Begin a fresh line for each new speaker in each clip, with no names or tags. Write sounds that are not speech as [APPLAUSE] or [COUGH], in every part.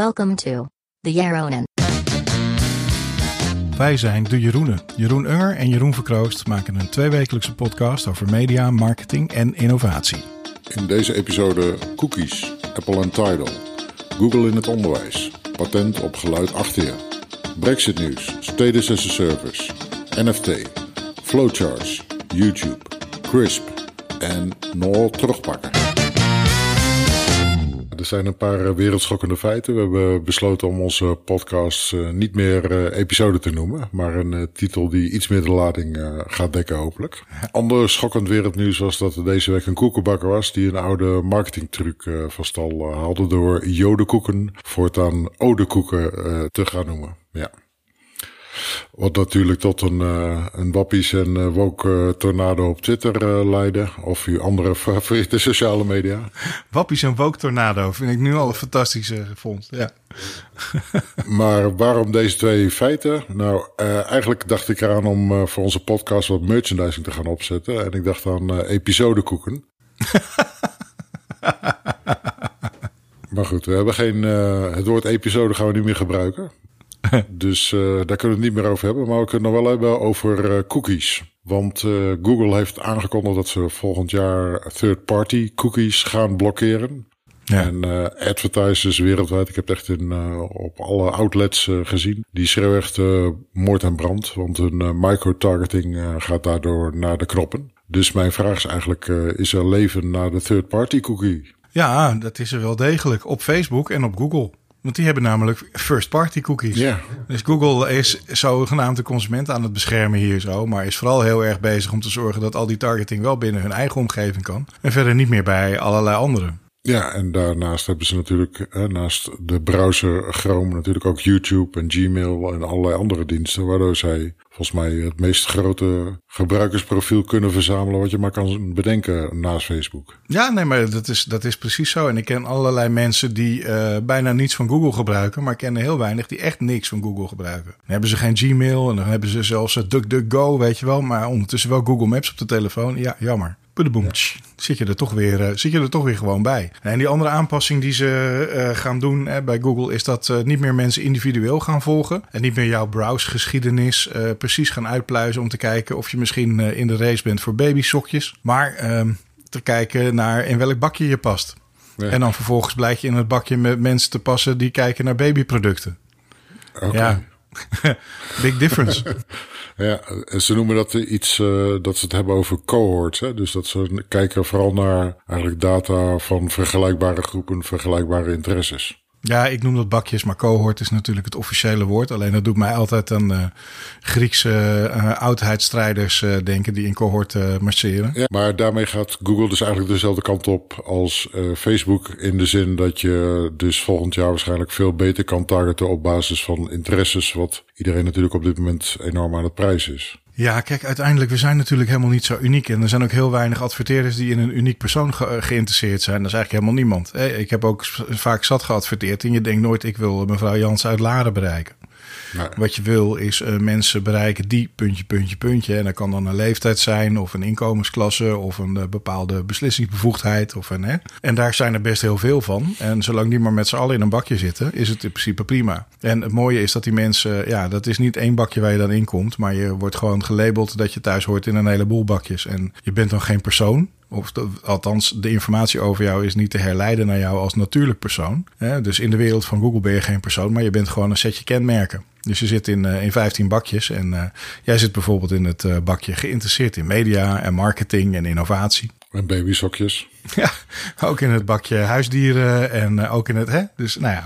Welcome to the Yaronen.
Wij zijn de Jeroenen. Jeroen Unger en Jeroen Verkroost maken een tweewekelijkse podcast over media, marketing en innovatie.
In deze episode cookies, Apple en Tidal, Google in het onderwijs, patent op geluid achter je, Brexit nieuws, Status as a Service, NFT, flowcharts, YouTube, CRISP en Noel terugpakken. Er zijn een paar eh, wereldschokkende feiten. We hebben besloten om onze podcast eh, niet meer uh, episode te noemen, maar een titel die iets meer de lading gaat dekken hopelijk. Ander schokkend wereldnieuws was dat er deze week een koekenbakker was die een oude marketingtruc van stal haalde door jodenkoeken voortaan odekoeken te gaan noemen. Ja. Wat natuurlijk tot een, uh, een wappies en uh, woke uh, tornado op Twitter leidde. Of uw andere [LAUGHS] favoriete sociale media.
Wappies en woke tornado vind ik nu al een fantastische vond. Ja. [LAUGHS]
maar waarom deze twee feiten? Nou, eigenlijk dacht ik eraan om voor onze podcast wat merchandising te gaan opzetten. En ik dacht aan episodekoeken. [LAUGHS] maar goed, we hebben geen. het woord episode gaan we niet meer gebruiken. [LAUGHS] dus uh, daar kunnen we het niet meer over hebben. Maar we kunnen het nog wel hebben over uh, cookies. Want uh, Google heeft aangekondigd dat ze volgend jaar third-party cookies gaan blokkeren. Ja. En advertisers wereldwijd, ik heb het echt in, op alle outlets gezien. Die schreeuwen echt moord en brand. Want hun microtargeting gaat daardoor naar de knoppen. Dus mijn vraag is eigenlijk, is er leven naar de third-party cookie?
Ja, dat is er wel degelijk. Op Facebook en op Google. Want die hebben namelijk first-party cookies. Dus Google is zogenaamd de consument aan het beschermen hier zo. Maar is vooral heel erg bezig om te zorgen dat al die targeting wel binnen hun eigen omgeving kan. En verder niet meer bij allerlei anderen.
Ja, en daarnaast hebben ze natuurlijk, eh, naast de browser Chrome, natuurlijk ook YouTube en Gmail en allerlei andere diensten. Waardoor zij volgens mij het meest grote gebruikersprofiel kunnen verzamelen wat je maar kan bedenken naast Facebook.
Ja, nee, maar dat is, dat is precies zo. En ik ken allerlei mensen die uh, bijna niets van Google gebruiken, maar ik ken heel weinig die echt niks van Google gebruiken. Dan hebben ze geen Gmail en dan hebben ze zelfs DuckDuckGo, weet je wel, maar ondertussen wel Google Maps op de telefoon. Ja, jammer. Boom, ja. zit, je er toch weer, uh, zit je er toch weer gewoon bij. En die andere aanpassing die ze uh, gaan doen hè, bij Google is dat uh, niet meer mensen individueel gaan volgen. En niet meer jouw browsegeschiedenis precies gaan uitpluizen om te kijken of je misschien in de race bent voor babysokjes. Maar ehm, te kijken naar in welk bakje je past. Ja. En dan vervolgens blijkt je in het bakje met mensen te passen die kijken naar babyproducten.
Okay.
Ja, [LAUGHS] big difference. [LAUGHS]
Ja, ze noemen dat iets uh, dat ze het hebben over cohorts. Hè? Dus dat ze kijken vooral naar eigenlijk data van vergelijkbare groepen, vergelijkbare interesses.
Ja, ik noem dat bakjes, maar cohort is natuurlijk het officiële woord. Alleen dat doet mij altijd aan uh, Griekse uh, oudheidsstrijders uh, denken die in cohort marcheren.
Ja, maar daarmee gaat Google dus eigenlijk dezelfde kant op als Facebook. In de zin dat je dus volgend jaar waarschijnlijk veel beter kan targeten op basis van interesses. Wat iedereen natuurlijk op dit moment enorm aan het prijs is.
Ja, kijk, uiteindelijk, we zijn natuurlijk helemaal niet zo uniek. En er zijn ook heel weinig adverteerders die in een uniek persoon ge geïnteresseerd zijn. Dat is eigenlijk helemaal niemand. Ik heb ook vaak zat geadverteerd en je denkt nooit, ik wil mevrouw Jans uit Laren bereiken. Wat je wil is uh, mensen bereiken die puntje, puntje, puntje. En dat kan dan een leeftijd zijn of een inkomensklasse of een uh, bepaalde beslissingsbevoegdheid. Of een, hè. En daar zijn er best heel veel van. En zolang die maar met z'n allen in een bakje zitten, is het in principe prima. En het mooie is dat die mensen, ja, dat is niet één bakje waar je dan in komt. Maar je wordt gewoon gelabeld dat je thuis hoort in een heleboel bakjes. En je bent dan geen persoon. Of de, althans, de informatie over jou is niet te herleiden naar jou als natuurlijk persoon. Hè? Dus in de wereld van Google ben je geen persoon, maar je bent gewoon een setje kenmerken. Dus je zit in, uh, in 15 bakjes en uh, jij zit bijvoorbeeld in het uh, bakje geïnteresseerd in media en marketing en innovatie.
En babysokjes. [LAUGHS]
Ja, ook in het bakje huisdieren en ook in het, hè? Dus nou ja,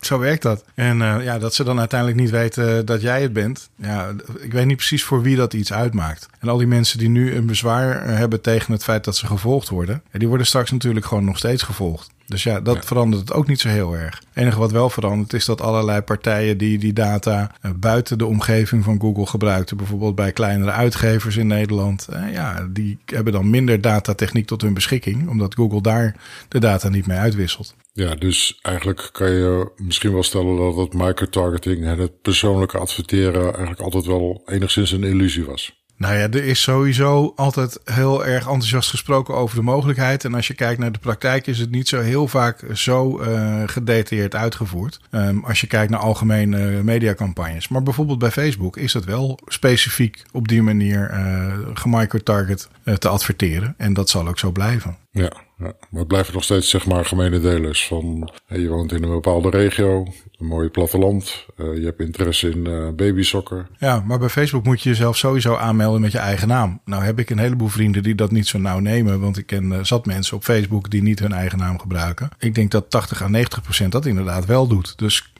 zo werkt dat. En uh, ja, dat ze dan uiteindelijk niet weten dat jij het bent. Ja, ik weet niet precies voor wie dat iets uitmaakt. En al die mensen die nu een bezwaar hebben tegen het feit dat ze gevolgd worden, die worden straks natuurlijk gewoon nog steeds gevolgd. Dus ja, dat ja. verandert het ook niet zo heel erg. Het enige wat wel verandert is dat allerlei partijen die die data buiten de omgeving van Google gebruikten, bijvoorbeeld bij kleinere uitgevers in Nederland, ja, die hebben dan minder datatechniek tot hun beschikking, omdat Google daar de data niet mee uitwisselt.
Ja, dus eigenlijk kan je misschien wel stellen dat het microtargeting en het persoonlijke adverteren eigenlijk altijd wel enigszins een illusie was.
Nou ja, er is sowieso altijd heel erg enthousiast gesproken over de mogelijkheid. En als je kijkt naar de praktijk, is het niet zo heel vaak zo uh, gedetailleerd uitgevoerd. Um, als je kijkt naar algemene mediacampagnes. Maar bijvoorbeeld bij Facebook is dat wel specifiek op die manier uh, gemicrotarget uh, te adverteren. En dat zal ook zo blijven.
Ja, ja, maar blijven nog steeds zeg maar gemene delers van je woont in een bepaalde regio, een mooi platteland, uh, je hebt interesse in uh, babysokken.
Ja, maar bij Facebook moet je jezelf sowieso aanmelden met je eigen naam. Nou heb ik een heleboel vrienden die dat niet zo nauw nemen, want ik ken uh, zat mensen op Facebook die niet hun eigen naam gebruiken. Ik denk dat 80 à 90 procent dat inderdaad wel doet. Dus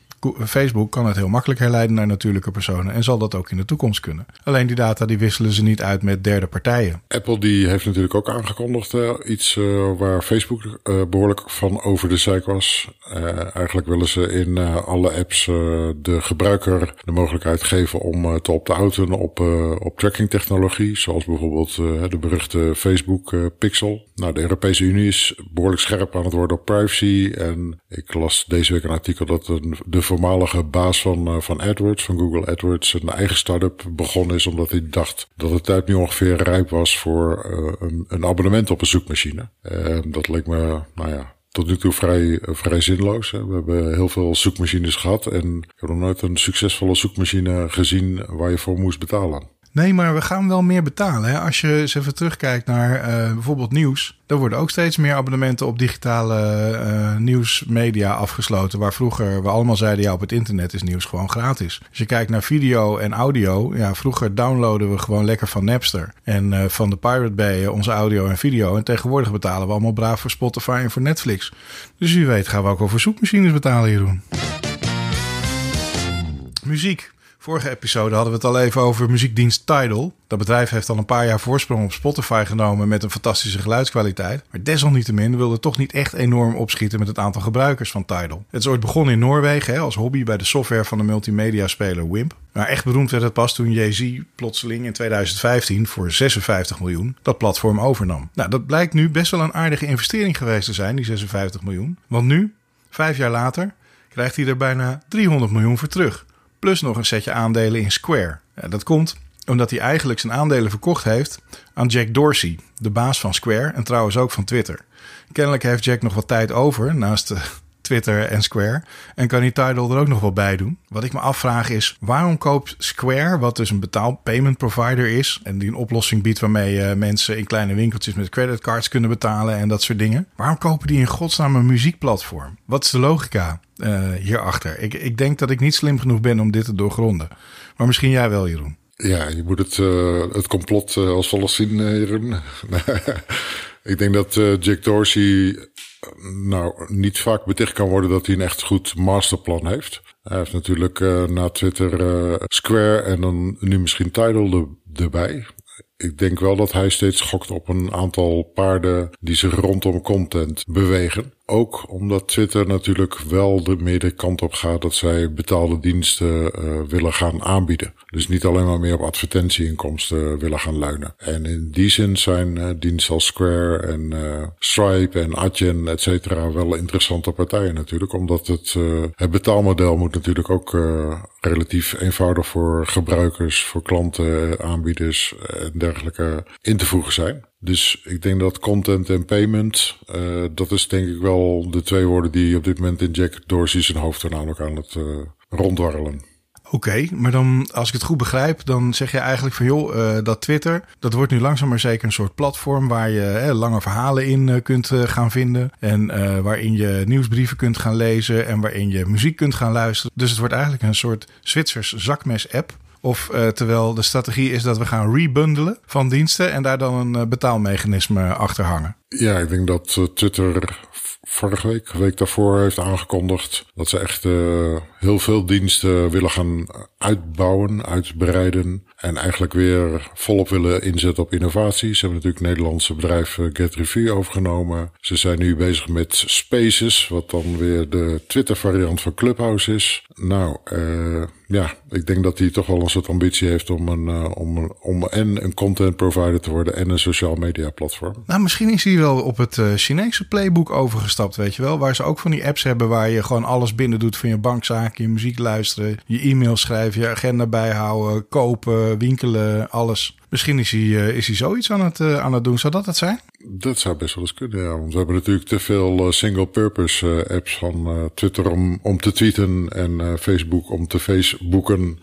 Facebook kan het heel makkelijk herleiden naar natuurlijke personen en zal dat ook in de toekomst kunnen. Alleen die data die wisselen ze niet uit met derde partijen.
Apple die heeft natuurlijk ook aangekondigd uh, iets uh, waar Facebook uh, behoorlijk van over de zeik was. eigenlijk willen ze in alle apps de gebruiker de mogelijkheid geven om te opt-outen op, op tracking technologie, zoals bijvoorbeeld de beruchte Facebook Pixel. Nou, de Europese Unie is behoorlijk scherp aan het worden op privacy en ik las deze week een artikel dat de voormalige baas van, uh, van AdWords, van Google AdWords, een eigen start-up begonnen is omdat hij dacht dat het tijd nu ongeveer rijp was voor uh, een, een, abonnement op een zoekmachine. Dat leek me, nou ja, tot nu toe vrij, vrij zinloos. We hebben heel veel zoekmachines gehad en ik heb nog nooit een succesvolle zoekmachine gezien waar je voor moest betalen.
Nee, maar we gaan wel meer betalen. Hè? Als je eens even terugkijkt naar uh, bijvoorbeeld nieuws. Er worden ook steeds meer abonnementen op digitale uh, nieuwsmedia afgesloten. Waar vroeger we allemaal zeiden, ja, op het internet is nieuws gewoon gratis. Als je kijkt naar video en audio. Ja, vroeger downloaden we gewoon lekker van Napster. En uh, van de Pirate Bay onze audio en video. En tegenwoordig betalen we allemaal braaf voor Spotify en voor Netflix. Dus wie weet gaan we ook voor zoekmachines betalen, Jeroen. Muziek. Vorige episode hadden we het al even over muziekdienst Tidal. Dat bedrijf heeft al een paar jaar voorsprong op Spotify genomen met een fantastische geluidskwaliteit. Maar desalniettemin wilde toch niet echt enorm opschieten met het aantal gebruikers van Tidal. Het is ooit begonnen in Noorwegen als hobby bij de software van de multimedia-speler Wimp. Maar echt beroemd werd het pas toen Jay-Z plotseling in 2015 voor 56 miljoen dat platform overnam. Nou, dat blijkt nu best wel een aardige investering geweest te zijn, die 56 miljoen. Want nu, vijf jaar later, krijgt hij er bijna 300 miljoen voor terug plus nog een setje aandelen in Square. Dat komt omdat hij eigenlijk zijn aandelen verkocht heeft aan Jack Dorsey, de baas van Square en trouwens ook van Twitter. Kennelijk heeft Jack nog wat tijd over naast de Twitter en Square en kan hij Tidal er ook nog wel bij doen. Wat ik me afvraag is, waarom koopt Square, wat dus een betaal payment provider is en die een oplossing biedt waarmee uh, mensen in kleine winkeltjes met creditcards kunnen betalen en dat soort dingen, waarom kopen die in godsnaam een muziekplatform? Wat is de logica? uh, hierachter. Ik, ik denk dat ik niet slim genoeg ben om dit te doorgronden. Maar misschien jij wel, Jeroen.
Ja, je moet het, uh, het complot als volgt zien, Jeroen. [LAUGHS] ik denk dat Jack Dorsey nou niet vaak beticht kan worden dat hij een echt goed masterplan heeft. Hij heeft natuurlijk na Twitter Square en dan nu misschien Tidal erbij ik denk wel dat hij steeds gokt op een aantal paarden die zich rondom content bewegen. Ook omdat Twitter natuurlijk wel de meer kant op gaat dat zij betaalde diensten uh, willen gaan aanbieden. Dus niet alleen maar meer op advertentieinkomsten willen gaan leunen. En in die zin zijn uh, diensten als Square en Stripe en Adyen et cetera wel interessante partijen natuurlijk. Omdat het, het betaalmodel moet natuurlijk ook relatief eenvoudig voor gebruikers, voor klanten, aanbieders en dergelijke in te voegen zijn. Dus ik denk dat content en payment, uh, dat is denk ik wel de twee woorden die op dit moment in Jack Dorsey zijn hoofd namelijk aan het uh, rondwarrelen.
Oké, maar dan, als ik het goed begrijp, dan zeg je eigenlijk van joh, uh, dat Twitter, dat wordt nu langzaam maar zeker een soort platform waar je eh, lange verhalen in kunt gaan vinden. En waarin je nieuwsbrieven kunt gaan lezen en waarin je muziek kunt gaan luisteren. Dus het wordt eigenlijk een soort Zwitsers zakmes-app of uh, terwijl de strategie is dat we gaan rebundelen van diensten en daar dan een uh, betaalmechanisme achter hangen.
Ja, ik denk dat uh, Twitter vorige week, week daarvoor heeft aangekondigd dat ze echt heel veel diensten willen gaan uitbouwen, uitbreiden. En eigenlijk weer volop willen inzetten op innovatie. Ze hebben natuurlijk het Nederlandse bedrijf GetReview overgenomen. Ze zijn nu bezig met Spaces, wat dan weer de Twitter variant van Clubhouse is. Nou, uh, ja, ik denk dat hij toch wel een soort ambitie heeft om, een, uh, om, om en een content provider te worden en een social media platform.
Nou, misschien is hij wel op het uh, Chinese playbook overgestapt, weet je wel. Waar ze ook van die apps hebben waar je gewoon alles binnen doet van je bankzaken, je muziek luisteren, je e-mail schrijven, je agenda bijhouden, kopen, winkelen, alles. Misschien is hij, uh, is hij zoiets aan het, aan het doen. Zou dat het zijn?
Dat zou best wel eens kunnen, ja. Want we hebben natuurlijk te veel single-purpose apps van Twitter om, om te tweeten en Facebook om te Facebooken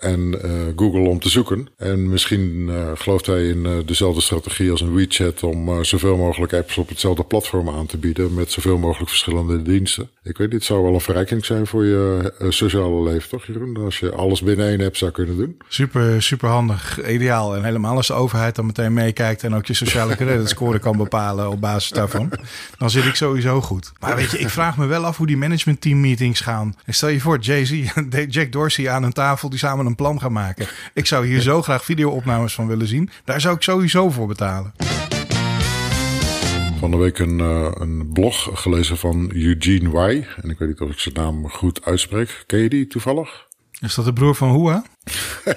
en Google om te zoeken. En misschien gelooft hij in dezelfde strategie als een WeChat om zoveel mogelijk apps op hetzelfde platform aan te bieden met zoveel mogelijk verschillende diensten. Ik weet niet, zou wel een verrijking zijn voor je sociale leven, toch Jeroen? Als je alles binnen één app zou kunnen doen.
Super, super handig, ideaal. En helemaal als de overheid dan meteen meekijkt en ook je sociale creditscore kan bepalen op basis daarvan. Dan zit ik sowieso goed. Maar weet je, ik vraag me wel af hoe die management team meetings gaan. En stel je voor, Jay-Z [LAUGHS] en Jack Dorsey aan een tafel die samen een plan gaan maken. Ik zou hier zo graag video-opnames van willen zien. Daar zou ik sowieso voor betalen.
Van de week een, uh, een blog gelezen van Eugene Y. En ik weet niet of ik zijn naam goed uitspreek. Ken je die toevallig?
Is dat de broer van Hoa?
Uh,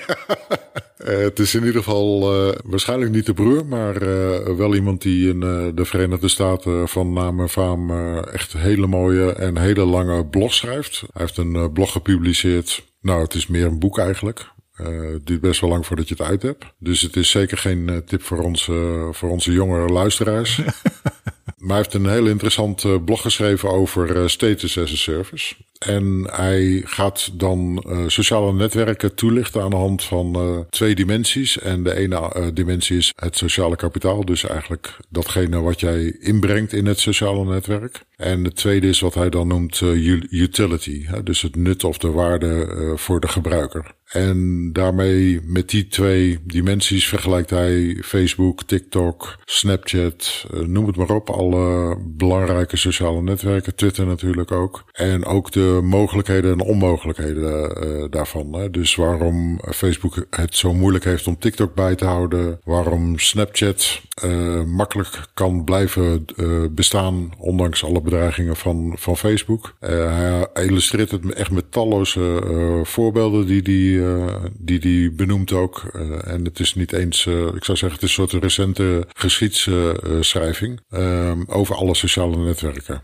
[LAUGHS] het is in ieder geval uh, waarschijnlijk niet de broer, maar uh, wel iemand die in de Verenigde Staten van naam en faam echt hele mooie en hele lange blogs schrijft. Hij heeft een blog gepubliceerd. Nou, het is meer een boek eigenlijk. Het duurt best wel lang voordat je het uit hebt. Dus het is zeker geen tip voor onze, voor onze jongere luisteraars. [LAUGHS] maar hij heeft een heel interessant blog geschreven over status as a service. En hij gaat dan uh, sociale netwerken toelichten aan de hand van uh, twee dimensies. En de ene uh, dimensie is het sociale kapitaal. Dus eigenlijk datgene wat jij inbrengt in het sociale netwerk. En de tweede is wat hij dan noemt utility. Hè? Dus het nut of de waarde voor de gebruiker. En daarmee met die twee dimensies vergelijkt hij Facebook, TikTok, Snapchat, noem het maar op. Alle belangrijke sociale netwerken, Twitter natuurlijk ook. En ook de mogelijkheden en onmogelijkheden uh, daarvan. Hè? Dus waarom Facebook het zo moeilijk heeft om TikTok bij te houden. Waarom Snapchat uh, makkelijk kan blijven bestaan ondanks alle bedreigingen van, van Facebook. hij illustreert het echt met talloze voorbeelden die die, die die benoemt ook. en het is niet eens, ik zou zeggen, het is een soort recente geschiedschrijving over alle sociale netwerken.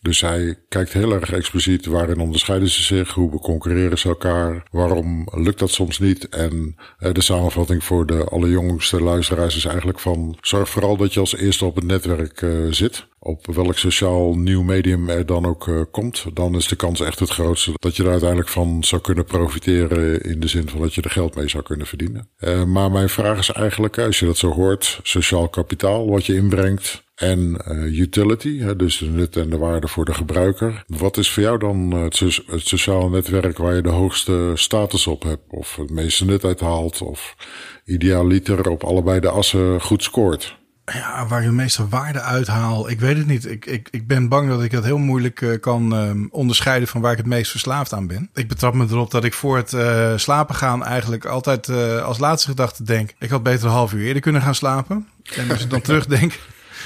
Dus hij kijkt heel erg expliciet waarin onderscheiden ze zich, hoe concurreren ze elkaar, waarom lukt dat soms niet. En uh, de samenvatting voor de allerjongste luisteraars is eigenlijk van zorg vooral dat je als eerste op het netwerk uh, zit. Op welk sociaal nieuw medium er dan ook uh, komt, dan is de kans echt het grootste dat je er uiteindelijk van zou kunnen profiteren in de zin van dat je er geld mee zou kunnen verdienen. maar mijn vraag is eigenlijk, als je dat zo hoort, sociaal kapitaal wat je inbrengt, en uh, utility, hè, dus de nut en de waarde voor de gebruiker. Wat is voor jou dan het, het sociale netwerk waar je de hoogste status op hebt, of het meeste nut uit haalt, of idealiter op allebei de assen goed scoort?
Ja, waar je de meeste waarde uithaal, ik weet het niet. Ik, ik, ik ben bang dat ik dat heel moeilijk uh, kan uh, onderscheiden van waar ik het meest verslaafd aan ben. Ik betrap me erop dat ik voor het uh, slapen gaan eigenlijk altijd als laatste gedachte denk... ik had beter een half uur eerder kunnen gaan slapen. En als ik dan [LAUGHS] terugdenk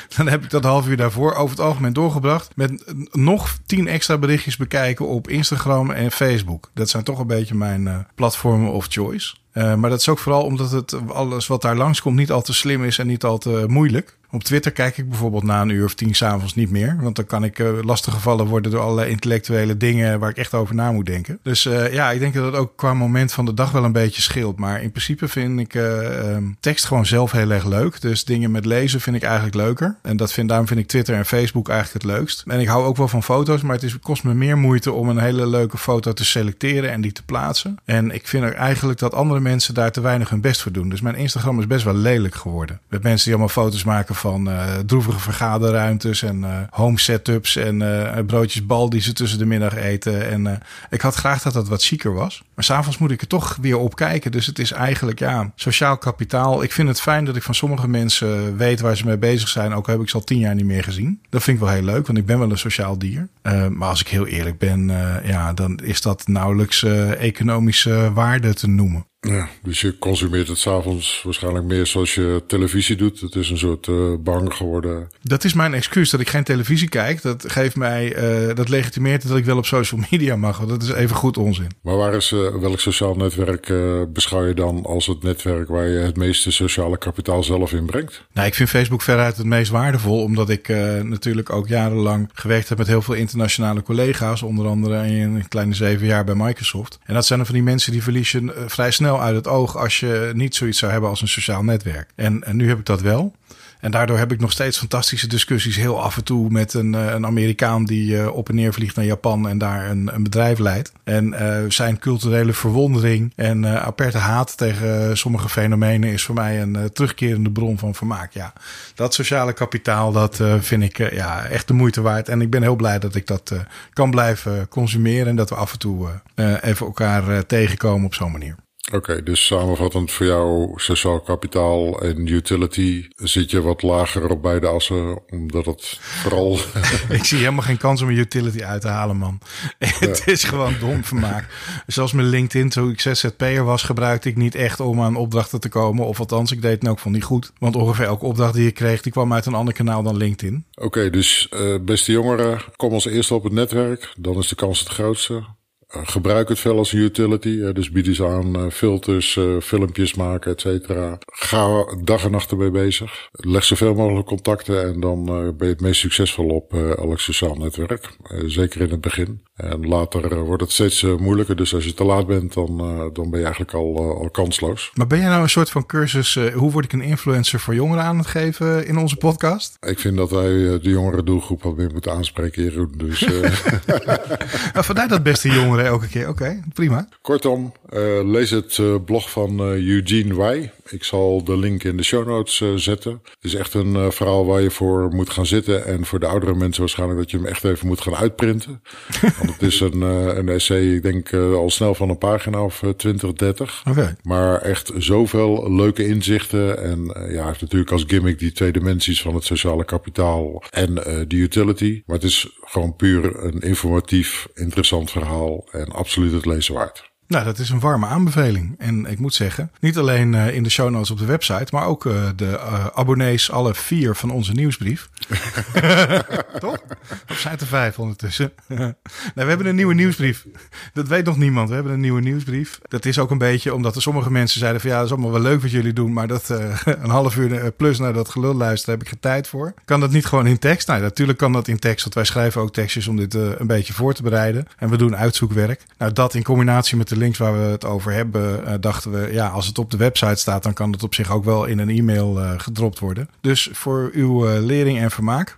[LAUGHS] dan heb ik dat half uur daarvoor over het algemeen doorgebracht. Met nog tien extra berichtjes bekijken op Instagram en Facebook. Dat zijn toch een beetje mijn uh, platformen of choice. Uh, maar dat is ook vooral omdat het alles wat daar langskomt niet al te slim is en niet al te moeilijk. Op Twitter kijk ik bijvoorbeeld na een uur of tien s'avonds niet meer. Want dan kan ik uh, lastiggevallen worden door allerlei intellectuele dingen waar ik echt over na moet denken. Dus uh, ja, ik denk dat het ook qua moment van de dag wel een beetje scheelt. Maar in principe vind ik uh, tekst gewoon zelf heel erg leuk. Dus dingen met lezen vind ik eigenlijk leuker. En dat vind, daarom vind ik Twitter en Facebook eigenlijk het leukst. En ik hou ook wel van foto's, maar het kost me meer moeite om een hele leuke foto te selecteren en die te plaatsen. En ik vind eigenlijk dat andere mensen daar te weinig hun best voor doen. Dus mijn Instagram is best wel lelijk geworden. Met mensen die allemaal foto's maken van uh, droevige vergaderruimtes en uh, home setups en uh, broodjes bal die ze tussen de middag eten. En ik had graag dat dat wat chiquer was. Maar s'avonds moet ik er toch weer op kijken. Dus het is eigenlijk ja, sociaal kapitaal. Ik vind het fijn dat ik van sommige mensen weet waar ze mee bezig zijn. Ook heb ik ze al tien jaar niet meer gezien. Dat vind ik wel heel leuk, want ik ben wel een sociaal dier. maar als ik heel eerlijk ben, ja, dan is dat nauwelijks economische waarde te noemen.
Ja, dus je consumeert het s'avonds waarschijnlijk meer zoals je televisie doet. Het is een soort uh, bang geworden.
Dat is mijn excuus dat ik geen televisie kijk. Dat geeft mij, uh, dat legitimeert dat ik wel op social media mag. Want dat is even goed onzin.
Maar waar is, uh, welk sociaal netwerk beschouw je dan als het netwerk waar je het meeste sociale kapitaal zelf in brengt?
Nou, ik vind Facebook veruit het meest waardevol. Omdat ik natuurlijk ook jarenlang gewerkt heb met heel veel internationale collega's. Onder andere in een kleine zeven jaar bij Microsoft. En dat zijn er van die mensen die verlies je vrij snel uit het oog als je niet zoiets zou hebben als een sociaal netwerk. En, en nu heb ik dat wel. En daardoor heb ik nog steeds fantastische discussies. Heel af en toe met een, eh, een Amerikaan die uh, op en neer vliegt naar Japan en daar een, een bedrijf leidt. En uh, zijn culturele verwondering en aperte haat tegen sommige fenomenen is voor mij een terugkerende bron van vermaak. Ja, dat sociale kapitaal, dat vind ik ja, echt de moeite waard. En ik ben heel blij dat ik dat kan blijven consumeren en dat we af en toe even elkaar tegenkomen op zo'n manier.
Oké, dus samenvattend voor jou sociaal kapitaal en utility zit je wat lager op beide assen, omdat het vooral... [LAUGHS]
ik zie helemaal geen kans om een utility uit te halen, man. [LAUGHS] het is gewoon dom vermaak. Zoals mijn LinkedIn, toen ik ZZP'er was, gebruikte ik niet echt om aan opdrachten te komen. Of althans, ik deed het ook van niet goed. Want ongeveer elke opdracht die ik kreeg, die kwam uit een ander kanaal dan LinkedIn.
Oké, dus uh, beste jongeren, kom als eerste op het netwerk. Dan is de kans het grootste. Eh, gebruik het veel als utility. dus bied eens aan uh, filters, uh, filmpjes maken, et cetera. Ga dag en nacht ermee bezig. Leg zoveel mogelijk contacten en dan ben je het meest succesvol op elk sociaal netwerk. zeker in het begin. En later wordt het steeds moeilijker. Dus als je te laat bent, dan, dan ben je eigenlijk al, al kansloos.
Maar ben jij nou een soort van cursus, hoe word ik een influencer voor jongeren aan het geven in onze podcast?
Ik vind dat wij de jongere doelgroep wat meer moeten aanspreken, Jeroen. Dus, [LAUGHS]
nou, vandaar dat beste jongeren elke keer. Oké, prima.
Kortom, uh, lees het uh, blog van uh, Eugene Wai. Ik zal de link in de show notes zetten. Het is echt een verhaal waar je voor moet gaan zitten. En voor de oudere mensen waarschijnlijk dat je hem echt even moet gaan uitprinten. [LAUGHS] Want het is een, een essay, ik denk al snel van een pagina of 20, 30.
Okay.
Maar echt zoveel leuke inzichten. En ja, hij heeft natuurlijk als gimmick die twee dimensies van het sociale kapitaal en de utility. Maar het is gewoon puur een informatief, interessant verhaal en absoluut het lezen waard.
Nou, dat is een warme aanbeveling. En ik moet zeggen, niet alleen uh, in de show notes op de website, maar ook uh, de uh, abonnees, alle vier van onze nieuwsbrief. [LAUGHS] Toch? Of zijn er vijf ondertussen? [LAUGHS] nee, we hebben een nieuwe nieuwsbrief. Dat weet nog niemand. We hebben een nieuwe nieuwsbrief. Dat is ook een beetje omdat er sommige mensen zeiden van ja, dat is allemaal wel leuk wat jullie doen, maar dat [LAUGHS] een half uur plus naar dat gelul luisteren heb ik geen tijd voor. Kan dat niet gewoon in tekst? Nou, natuurlijk kan dat in tekst, want wij schrijven ook tekstjes om dit een beetje voor te bereiden. En we doen uitzoekwerk. Nou, dat in combinatie met de links waar we het over hebben, uh, dachten we, ja, als het op de website staat, dan kan het op zich ook wel in een e-mail uh, gedropt worden. Dus voor uw uh, lering en vermaak.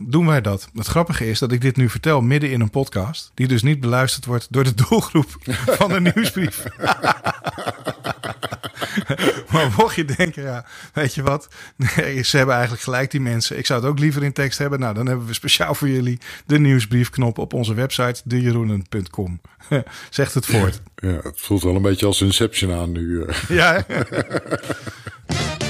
doen wij dat. Het grappige is dat ik dit nu vertel midden in een podcast, die dus niet beluisterd wordt door de doelgroep [LAUGHS] van de nieuwsbrief. [LAUGHS] [LAUGHS] maar mocht je denken, ja, weet je wat? Nee, ze hebben eigenlijk gelijk, die mensen. Ik zou het ook liever in tekst hebben. Nou, dan hebben we speciaal voor jullie de nieuwsbriefknop op onze website, dejeroenen.com. [LAUGHS] Zegt het voort.
Ja, het voelt wel een beetje als Inception aan nu.
Eh. Ja, [LAUGHS]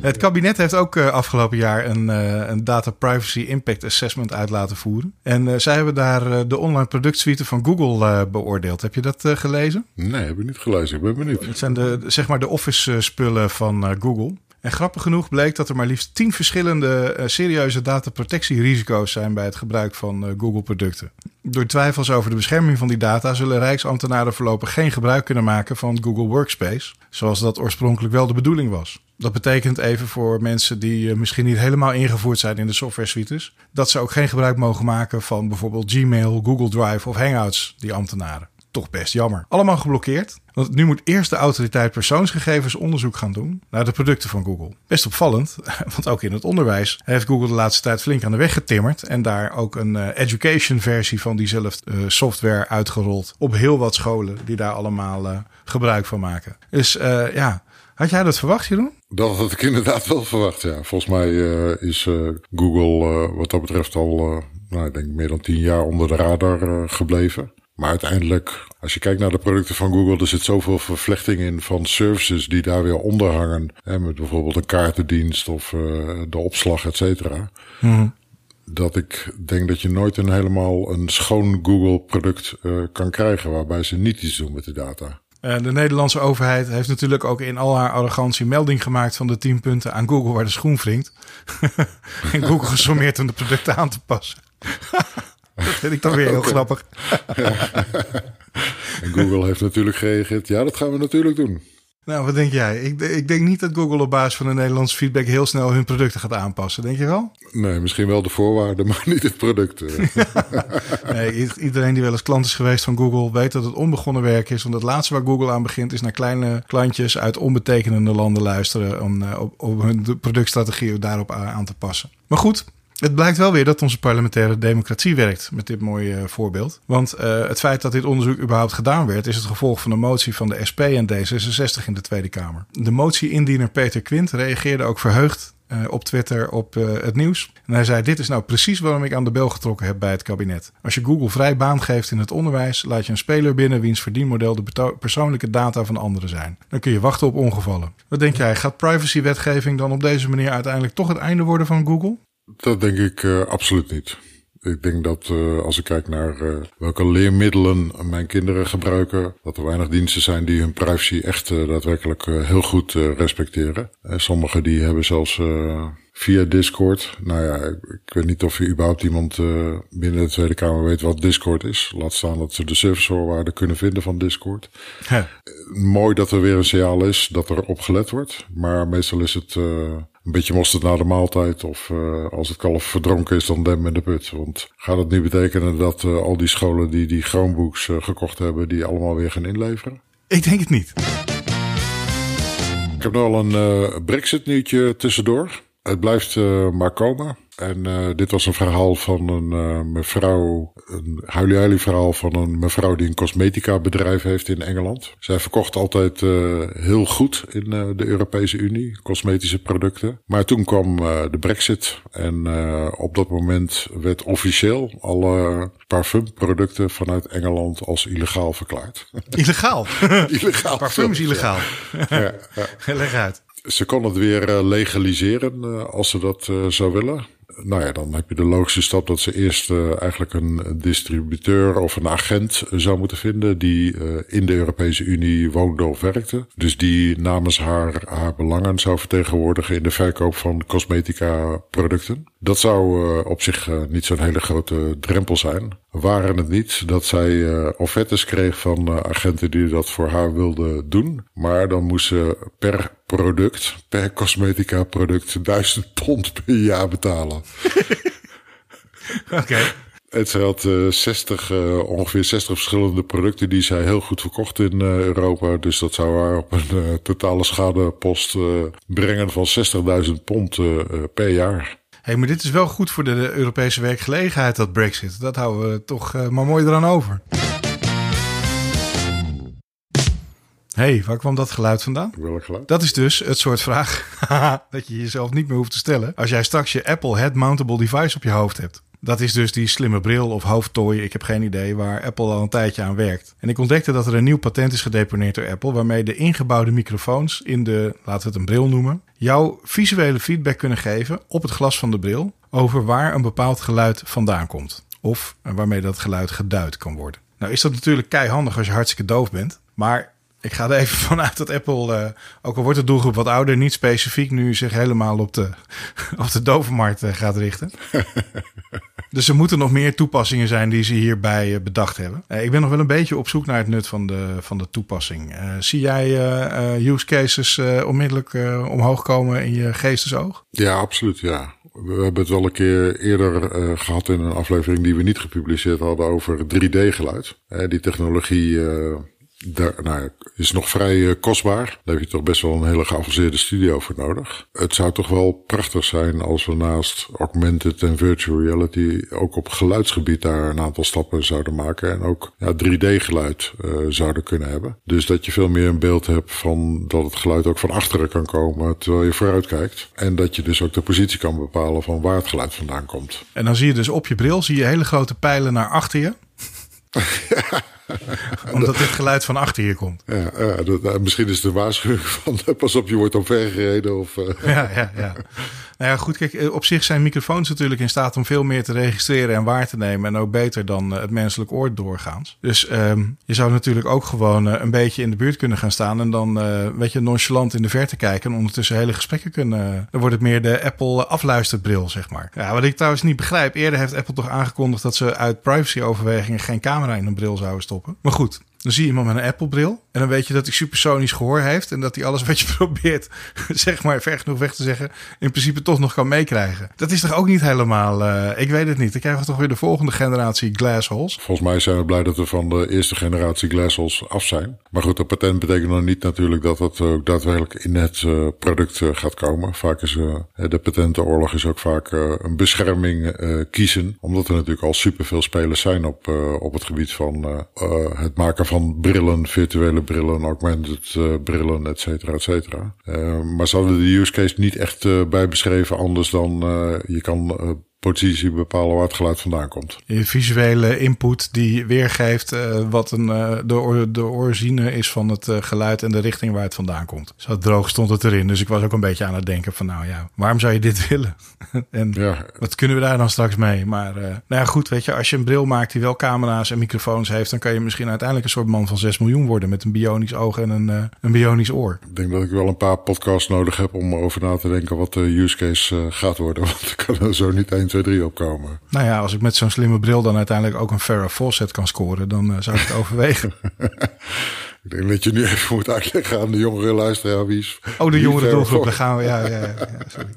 Het kabinet heeft ook uh, afgelopen jaar een, uh, een Data Privacy Impact Assessment uit laten voeren. En uh, zij hebben daar de online productsuite van Google beoordeeld. Heb je dat gelezen?
Nee, heb ik niet gelezen. Ik ben benieuwd.
Het zijn de, zeg maar de office spullen van Google. En grappig genoeg bleek dat er maar liefst tien verschillende uh, serieuze dataprotectierisico's zijn bij het gebruik van uh, Google-producten. Door twijfels over de bescherming van die data zullen Rijksambtenaren voorlopig geen gebruik kunnen maken van Google Workspace, zoals dat oorspronkelijk wel de bedoeling was. Dat betekent even voor mensen die uh, misschien niet helemaal ingevoerd zijn in de software suites, dat ze ook geen gebruik mogen maken van bijvoorbeeld Gmail, Google Drive of Hangouts, die ambtenaren best jammer. Allemaal geblokkeerd. Want nu moet eerst de autoriteit persoonsgegevens onderzoek gaan doen naar de producten van Google. Best opvallend, [LAUGHS] want ook in het onderwijs heeft Google de laatste tijd flink aan de weg getimmerd. En daar ook een uh, education versie van diezelfde uh, software uitgerold. Op heel wat scholen die daar allemaal uh, gebruik van maken. Dus ja, had jij dat verwacht, Jeroen?
Dat had ik inderdaad wel verwacht, ja. Volgens mij is Google wat dat betreft al, nou, ik denk meer dan tien jaar onder de radar gebleven. Maar uiteindelijk, als je kijkt naar de producten van Google, er zit zoveel vervlechting in van services die daar weer onder hangen. Hè, met bijvoorbeeld een kaartendienst of uh, de opslag, et cetera.
Mm.
Dat ik denk dat je nooit een helemaal een schoon Google product uh, kan krijgen waarbij ze niet iets doen met de data.
Uh, de Nederlandse overheid heeft natuurlijk ook in al haar arrogantie melding gemaakt van de 10 punten aan Google waar de schoen wringt. [LAUGHS] en Google gesommeerd om de producten aan te passen. [LAUGHS] dat vind ik dan weer heel grappig. [LAUGHS]
en Google heeft natuurlijk gereageerd. Ja, dat gaan we natuurlijk doen.
Nou, wat denk jij? Ik, ik, denk niet dat Google op basis van de Nederlandse feedback heel snel hun producten gaat aanpassen. Denk je wel?
Nee, misschien wel de voorwaarden, [LAUGHS] maar niet het product. [LAUGHS]
nee, iedereen die wel eens klant is geweest van Google weet dat het onbegonnen werk is. Want het laatste waar Google aan begint is naar kleine klantjes uit onbetekenende landen luisteren om op, op hun productstrategie daarop aan te passen. Maar goed, het blijkt wel weer dat onze parlementaire democratie werkt met dit mooie eh, voorbeeld. Want uh, het feit dat dit onderzoek überhaupt gedaan werd, is het gevolg van een motie van de SP en D66 in de Tweede Kamer. De motie-indiener Peter Quint reageerde ook verheugd uh, op Twitter op het nieuws. En hij zei: Dit is nou precies waarom ik aan de bel getrokken heb bij het kabinet. Als je Google vrij baan geeft in het onderwijs, laat je een speler binnen wiens verdienmodel de persoonlijke data van anderen zijn. Dan kun je wachten op ongevallen. Wat denk jij? Gaat privacywetgeving dan op deze manier uiteindelijk toch het einde worden van Google?
Dat denk ik uh, absoluut niet. Ik denk dat uh, als ik kijk naar uh, welke leermiddelen mijn kinderen gebruiken, dat er weinig diensten zijn die hun privacy echt uh, daadwerkelijk heel goed respecteren. sommige die hebben zelfs via Discord. Nou ja, ik weet niet of je überhaupt iemand binnen de Tweede Kamer weet wat Discord is. Laat staan dat ze de servicevoorwaarden kunnen vinden van Discord. Mooi dat er weer een signaal is dat er op gelet wordt. Maar meestal is het een beetje mosterd na de maaltijd. Of uh, als het kalf verdronken is, dan dem in de put. Want gaat het nu betekenen dat uh, al die scholen die die Chromebooks uh, gekocht hebben, die allemaal weer gaan inleveren?
Ik denk het niet.
Ik heb nog wel een Brexit nieuwtje tussendoor. Het blijft maar komen. En uh, dit was een verhaal van een uh, mevrouw, een huilie verhaal van een mevrouw die een cosmetica bedrijf heeft in Engeland. Zij verkocht altijd heel goed in de Europese Unie, cosmetische producten. Maar toen kwam de brexit en op dat moment werd officieel alle parfumproducten vanuit Engeland als illegaal verklaard.
Illegaal? [LAUGHS]
illegaal.
Parfum is illegaal. ja, ja. [LAUGHS] Leg uit.
Ze kon het weer legaliseren als ze dat zou willen nou ja, dan heb je de logische stap dat ze eerst eigenlijk een distributeur of een agent zou moeten vinden die in de Europese Unie woonde of werkte. Dus die namens haar, haar belangen zou vertegenwoordigen in de verkoop van cosmetica producten. Dat zou op zich niet zo'n hele grote drempel zijn. Waren het niet dat zij offertes kreeg van agenten die dat voor haar wilden doen. Maar dan moest ze per product, per cosmetica product, duizend pond per jaar betalen. [LAUGHS]
Oké.
Het had uh, 60, uh, ongeveer 60 verschillende producten die zij heel goed verkocht in uh, Europa. Dus dat zou haar op een totale schadepost brengen van 60.000 pond per jaar.
Hey, maar dit is wel goed voor de Europese werkgelegenheid, dat Brexit. Dat houden we toch maar mooi eraan over. Hey, waar kwam dat geluid vandaan?
Welk geluid?
Dat is dus het soort vraag [LAUGHS] dat je jezelf niet meer hoeft te stellen als jij straks je Apple Head Mountable Device op je hoofd hebt. Dat is dus die slimme bril of hoofdtooi, ik heb geen idee, waar Apple al een tijdje aan werkt. En ik ontdekte dat er een nieuw patent is gedeponeerd door Apple, waarmee de ingebouwde microfoons in de, laten we het een bril noemen, jou visuele feedback kunnen geven op het glas van de bril over waar een bepaald geluid vandaan komt. Of waarmee dat geluid geduid kan worden. Nou is dat natuurlijk keihandig als je hartstikke doof bent. Maar ik ga er even [LAUGHS] vanuit dat Apple, uh, ook al wordt de doelgroep wat ouder, niet specifiek nu zich helemaal op de, [LAUGHS] op de dovenmarkt uh, gaat richten. [LAUGHS] dus er moeten nog meer toepassingen zijn die ze hierbij uh, bedacht hebben. ik ben nog wel een beetje op zoek naar het nut van de, van de toepassing. zie jij use cases onmiddellijk omhoog komen in je geestesoog?
Ja, absoluut, ja. We hebben het wel een keer eerder gehad in een aflevering die we niet gepubliceerd hadden over 3D-geluid. die technologie daar, nou, is nog vrij uh, kostbaar. Daar heb je toch best wel een hele geavanceerde studio voor nodig. Het zou toch wel prachtig zijn als we naast augmented en virtual reality ook op geluidsgebied daar een aantal stappen zouden maken. En ook ja, 3D-geluid uh, zouden kunnen hebben. Dus dat je veel meer een beeld hebt van dat het geluid ook van achteren kan komen terwijl je vooruit kijkt. En dat je dus ook de positie kan bepalen van waar het geluid vandaan komt.
En dan zie je dus op je bril zie je hele grote pijlen naar achter je. [LAUGHS] [LAUGHS] Omdat dit geluid van achter hier komt.
Ja, ja dat, nou, misschien is het een waarschuwing [LAUGHS] van pas op, je wordt omvergereden. Of, uh... [LAUGHS]
Ja, ja, ja. Nou ja, goed, kijk, eh, op zich zijn microfoons natuurlijk in staat om veel meer te registreren en waar te nemen. En ook beter dan het menselijk oor doorgaans. Dus um, je zou natuurlijk ook gewoon een beetje in de buurt kunnen gaan staan. En dan, uh, weet je, nonchalant in de verte kijken. En ondertussen hele gesprekken kunnen. Dan wordt het meer de Apple afluisterbril, zeg maar. Ja, wat ik trouwens niet begrijp. Eerder heeft Apple toch aangekondigd dat ze uit privacy-overwegingen geen camera in een bril zouden stoppen. Maar goed, dan zie je iemand met een Apple-bril. En dan weet je dat hij supersonisch gehoor heeft. En dat hij alles wat je [LAUGHS] probeert, [LAUGHS] zeg maar, ver genoeg weg te zeggen, in principe toch nog kan meekrijgen. Dat is toch ook niet helemaal. Uh, ik weet het niet. Dan krijgen we toch weer de volgende generatie glassholes.
Volgens mij zijn we blij dat we van de eerste generatie glassholes af zijn. Maar goed, dat patent betekent nog niet natuurlijk dat het ook daadwerkelijk in het uh, product uh, gaat komen. Vaak is de patentenoorlog is ook vaak een bescherming kiezen. Omdat er natuurlijk al superveel spelers zijn op, op het gebied van het maken van brillen, virtuele brillen, augmented uh, brillen, et cetera, et cetera. Uh, maar ze hadden de use case niet echt uh, bij beschreven anders dan je kan positie bepalen waar het geluid vandaan komt.
Je visuele input die weergeeft uh, wat een, uh, de, de origine is van het uh, geluid en de richting waar het vandaan komt. Zo droog stond het erin. Dus ik was ook een beetje aan het denken van nou ja, waarom zou je dit [LAUGHS] willen? en ja. wat kunnen we daar dan straks mee? Maar nou ja, goed, weet je, als je een bril maakt die wel camera's en microfoons heeft, dan kan je misschien uiteindelijk een soort man van 6 miljoen worden met een bionisch oog en een, een bionisch oor.
Ik denk dat ik wel een paar podcasts nodig heb om over na te denken wat de use case gaat worden. [LAUGHS] Want ik kan er zo niet 1, 2, 3 opkomen.
Nou ja, als ik met zo'n slimme bril dan uiteindelijk ook een Farrah Fawcett kan scoren, dan uh, zou ik het [LAUGHS] overwegen. [LAUGHS]
ik denk dat je nu even moet uitleggen aan de jongere luisteraar wie is.
Oh, de jongere doelgroep, daar gaan we. Ja, ja, ja, sorry.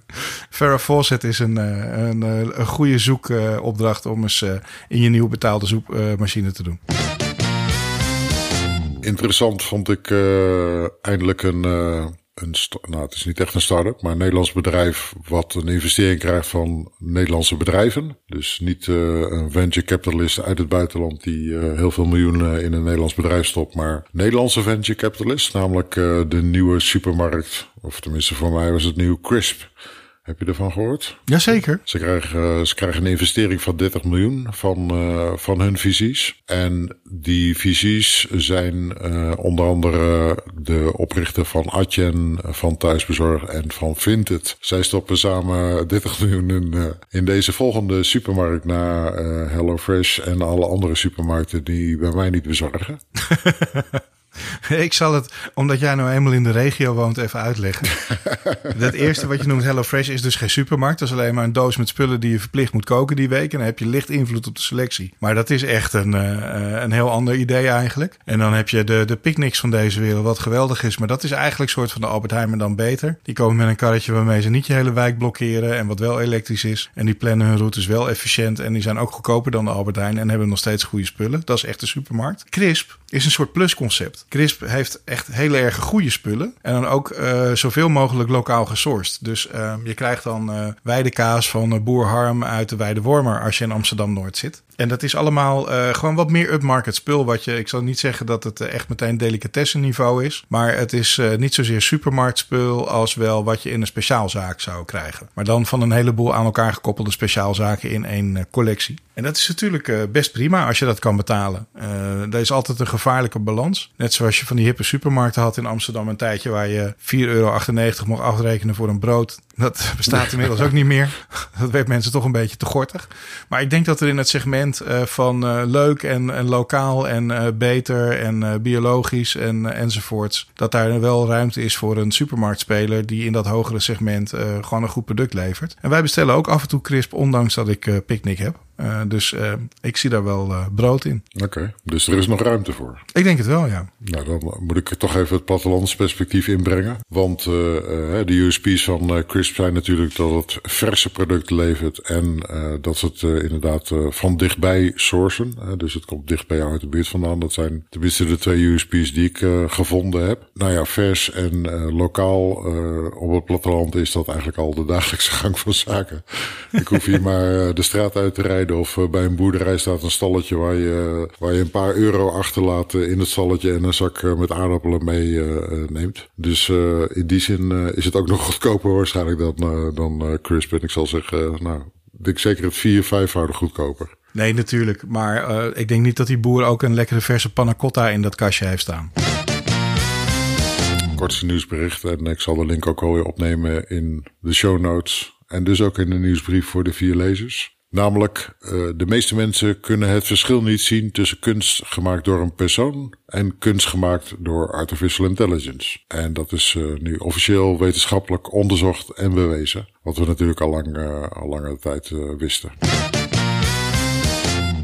Farrah Fawcett is een, eh, een, een, eh, een goede zoekopdracht om eens in je nieuw betaalde zoekmachine te doen.
Interessant vond ik uh, eindelijk een een, nou, het is niet echt een start-up, maar een Nederlands bedrijf wat een investering krijgt van Nederlandse bedrijven. Dus niet uh, een venture capitalist uit het buitenland die uh, heel veel miljoenen in een Nederlands bedrijf stopt, maar Nederlandse venture capitalist, namelijk uh, de nieuwe supermarkt, of tenminste voor mij was het nieuw Crisp. Heb je ervan gehoord?
Jazeker.
Ze krijgen, ze krijgen een investering van 30 miljoen van, uh, van hun visies. En die visies zijn uh, onder andere de oprichter van Adyen, van Thuisbezorg en van Vinted. Zij stoppen samen 30 miljoen in, uh, in deze volgende supermarkt na HelloFresh en alle andere supermarkten die bij mij niet bezorgen. [LAUGHS] [LAUGHS]
Ik zal het, omdat jij nou eenmaal in de regio woont, even uitleggen. [LAUGHS] Het eerste wat je noemt HelloFresh is dus geen supermarkt. Dat is alleen maar een doos met spullen die je verplicht moet koken die week. En dan heb je licht invloed op de selectie. Maar dat is echt een, uh, een heel ander idee eigenlijk. En dan heb je de, de picknicks van deze wereld, wat geweldig is. Maar dat is eigenlijk een soort van de Albert Heijn, maar dan beter. Die komen met een karretje waarmee ze niet je hele wijk blokkeren. En wat wel elektrisch is. En die plannen hun routes wel efficiënt. En die zijn ook goedkoper dan de Albert Heijn. En hebben nog steeds goede spullen. Dat is echt een supermarkt. Crisp is een soort plusconcept. Crisp heeft echt hele erg goede spullen. En dan ook uh, zoveel mogelijk lokaal gesourced. Dus uh, je krijgt dan uh, weidekaas van Boer Harm uit de Weide Wormer als je in Amsterdam-Noord zit. En dat is allemaal gewoon wat meer upmarket spul. Wat je, ik zal niet zeggen dat het echt meteen delicatessen niveau is. Maar het is niet zozeer supermarktspul als wel wat je in een speciaalzaak zou krijgen. Maar dan van een heleboel aan elkaar gekoppelde speciaalzaken in één collectie. En dat is natuurlijk best prima als je dat kan betalen. Er is altijd een gevaarlijke balans. Net zoals je van die hippe supermarkten had in Amsterdam een tijdje waar je 4,98 euro mocht afrekenen voor een brood. Dat bestaat inmiddels ook niet meer. Dat werd mensen toch een beetje te gortig. Maar ik denk dat er in het segment uh, van uh, leuk en, en lokaal en uh, beter en biologisch en enzovoorts. Dat daar wel ruimte is voor een supermarktspeler die in dat hogere segment gewoon een goed product levert. En wij bestellen ook af en toe crisp, ondanks dat ik picknick heb. Uh, dus uh, ik zie daar wel uh, brood in.
Oké, okay. dus er is nog ruimte voor.
Ik denk het wel, ja.
Nou, dan moet ik toch even het plattelandsperspectief inbrengen. Want de USP's van Crisp zijn natuurlijk dat het verse product levert en dat ze het inderdaad van dichtbij sourcen. dus het komt dicht bij jou uit de buurt vandaan. Dat zijn tenminste de twee USP's die ik gevonden heb. Nou ja, vers en lokaal op het platteland is dat eigenlijk al de dagelijkse gang van zaken. ik hoef hier [LAUGHS] maar de straat uit te rijden of eh, bij een boerderij staat een stalletje waar je, waar je een paar euro achterlaat in het stalletje en een zak eh, met aardappelen mee eh, neemt. Dus in die zin is het ook [LAUGHS] nog goedkoper waarschijnlijk dan, dan Crisp. En ik zal zeggen, nou, ik denk zeker het vier, vijfvoudig goedkoper.
Nee, natuurlijk. Maar uh, ik denk niet dat die boer ook een lekkere verse panna cotta in dat kastje heeft staan.
Kortste nieuwsbericht. En ik zal de link ook alweer opnemen in de show notes. En dus ook in de nieuwsbrief voor de vier lezers. Namelijk, uh, de meeste mensen kunnen het verschil niet zien tussen kunst gemaakt door een persoon en kunst gemaakt door artificial intelligence. En dat is uh, nu officieel wetenschappelijk onderzocht en bewezen. Wat we natuurlijk al, lang, uh, al lange tijd wisten.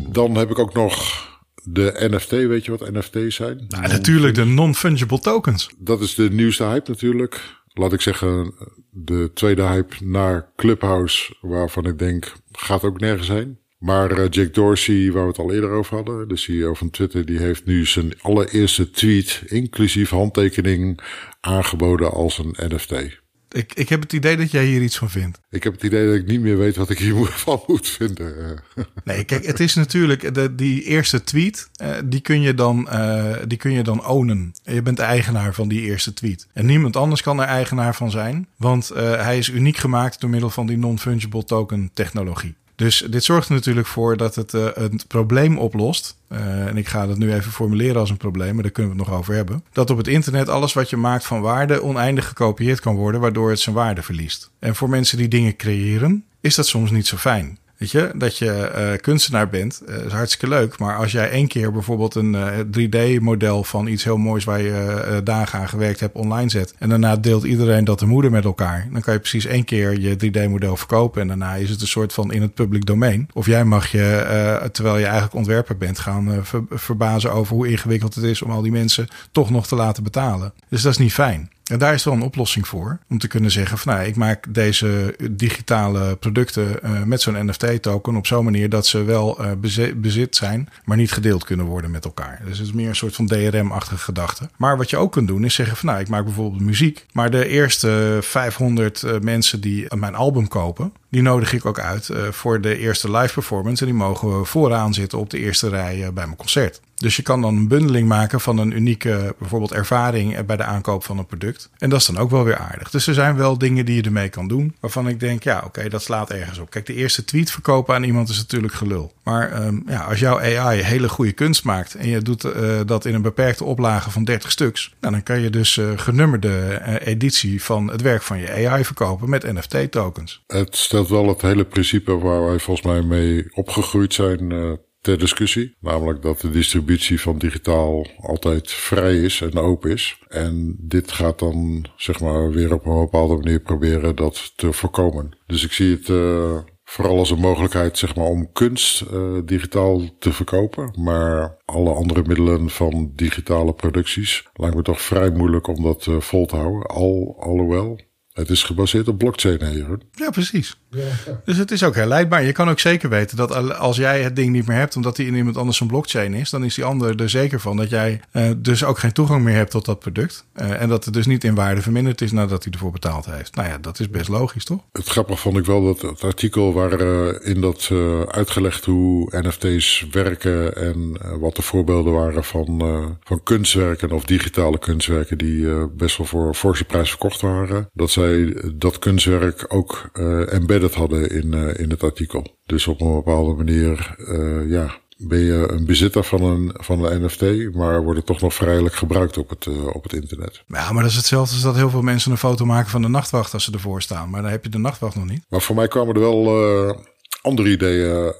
Dan heb ik ook nog de NFT. Weet je wat NFT's zijn?
Nou, natuurlijk de non-fungible tokens.
Dat is de nieuwste hype natuurlijk. Laat ik zeggen, de tweede hype naar Clubhouse, waarvan ik denk, gaat ook nergens heen. Maar uh, Jack Dorsey, waar we het al eerder over hadden, de CEO van Twitter, die heeft nu zijn allereerste tweet, inclusief handtekening, aangeboden als een NFT.
Ik, ik heb het idee dat jij hier iets van vindt.
Ik heb het idee dat ik niet meer weet wat ik hiervan [LAUGHS] moet vinden.
Nee, kijk, het is natuurlijk de, die eerste tweet, uh, die, kun je dan, uh, die kun je dan ownen. Je bent de eigenaar van die eerste tweet. En niemand anders kan er eigenaar van zijn, want uh, hij is uniek gemaakt door middel van die non-fungible token technologie. Dus dit zorgt er natuurlijk voor dat het een probleem oplost. Uh, en ik ga dat nu even formuleren als een probleem, maar daar kunnen we het nog over hebben. Dat op het internet alles wat je maakt van waarde oneindig gekopieerd kan worden, waardoor het zijn waarde verliest. En voor mensen die dingen creëren, is dat soms niet zo fijn. Weet je, dat je uh, kunstenaar bent, uh, is hartstikke leuk. Maar als jij één keer bijvoorbeeld een uh, 3D-model van iets heel moois waar je dagen aan gewerkt hebt online zet. En daarna deelt iedereen dat de moeder met elkaar. Dan kan je precies één keer je 3D-model verkopen. En daarna is het een soort van in het public domein. Of jij mag je, terwijl je eigenlijk ontwerper bent, gaan ver verbazen over hoe ingewikkeld het is om al die mensen toch nog te laten betalen. Dus dat is niet fijn. En daar is wel een oplossing voor. Om te kunnen zeggen van nou, ik maak deze digitale producten uh, met zo'n NFT-token op zo'n manier dat ze wel uh, bezit, zijn, maar niet gedeeld kunnen worden met elkaar. Dus het is meer een soort van DRM-achtige gedachte. Maar wat je ook kunt doen is zeggen van nou, ik maak bijvoorbeeld muziek, maar de eerste 500 uh, mensen die mijn album kopen, die nodig ik ook uit uh, voor de eerste live performance. En die mogen vooraan zitten op de eerste rij uh, bij mijn concert. Dus je kan dan een bundeling maken van een unieke bijvoorbeeld ervaring bij de aankoop van een product. En dat is dan ook wel weer aardig. Dus er zijn wel dingen die je ermee kan doen. Waarvan ik denk, ja, oké, dat slaat ergens op. Kijk, de eerste tweet verkopen aan iemand is natuurlijk gelul. Maar um, ja, als jouw AI hele goede kunst maakt en je doet dat in een beperkte oplage van 30 stuks, nou, dan kan je dus genummerde editie van het werk van je AI verkopen met NFT-tokens.
Het stelt wel het hele principe waar wij volgens mij mee opgegroeid zijn ter discussie. Namelijk dat de distributie van digitaal altijd vrij is en open is. En dit gaat dan zeg maar weer op een bepaalde manier proberen dat te voorkomen. Dus ik zie het uh, vooral als een mogelijkheid zeg maar om kunst uh, digitaal te verkopen. Maar alle andere middelen van digitale producties lijkt me toch vrij moeilijk om dat vol te houden. Al, alhoewel, het is gebaseerd op blockchain, Jeroen.
Ja, precies. Ja. Dus het is ook herleidbaar. Je kan ook zeker weten dat als jij het ding niet meer hebt, omdat die in iemand anders een blockchain is, dan is die ander er zeker van dat jij uh, dus ook geen toegang meer hebt tot dat product. Uh, en dat het dus niet in waarde verminderd is nadat hij ervoor betaald heeft. Nou ja, dat is best logisch, toch?
Het grappige vond ik wel dat het artikel waarin uh, dat uitgelegd hoe NFT's werken en wat de voorbeelden waren van, van kunstwerken of digitale kunstwerken die best wel voor forse prijs verkocht waren. Dat zij dat kunstwerk ook embedded hadden in, uh, in het artikel. Dus op een bepaalde manier, uh, ja, ben je een bezitter van een, van een NFT, maar wordt het toch nog vrijelijk gebruikt op het, uh, op het internet.
Ja, maar dat is hetzelfde als dat heel veel mensen een foto maken van de nachtwacht als ze ervoor staan. Maar dan heb je de nachtwacht nog niet.
Maar voor mij kwamen er wel andere ideeën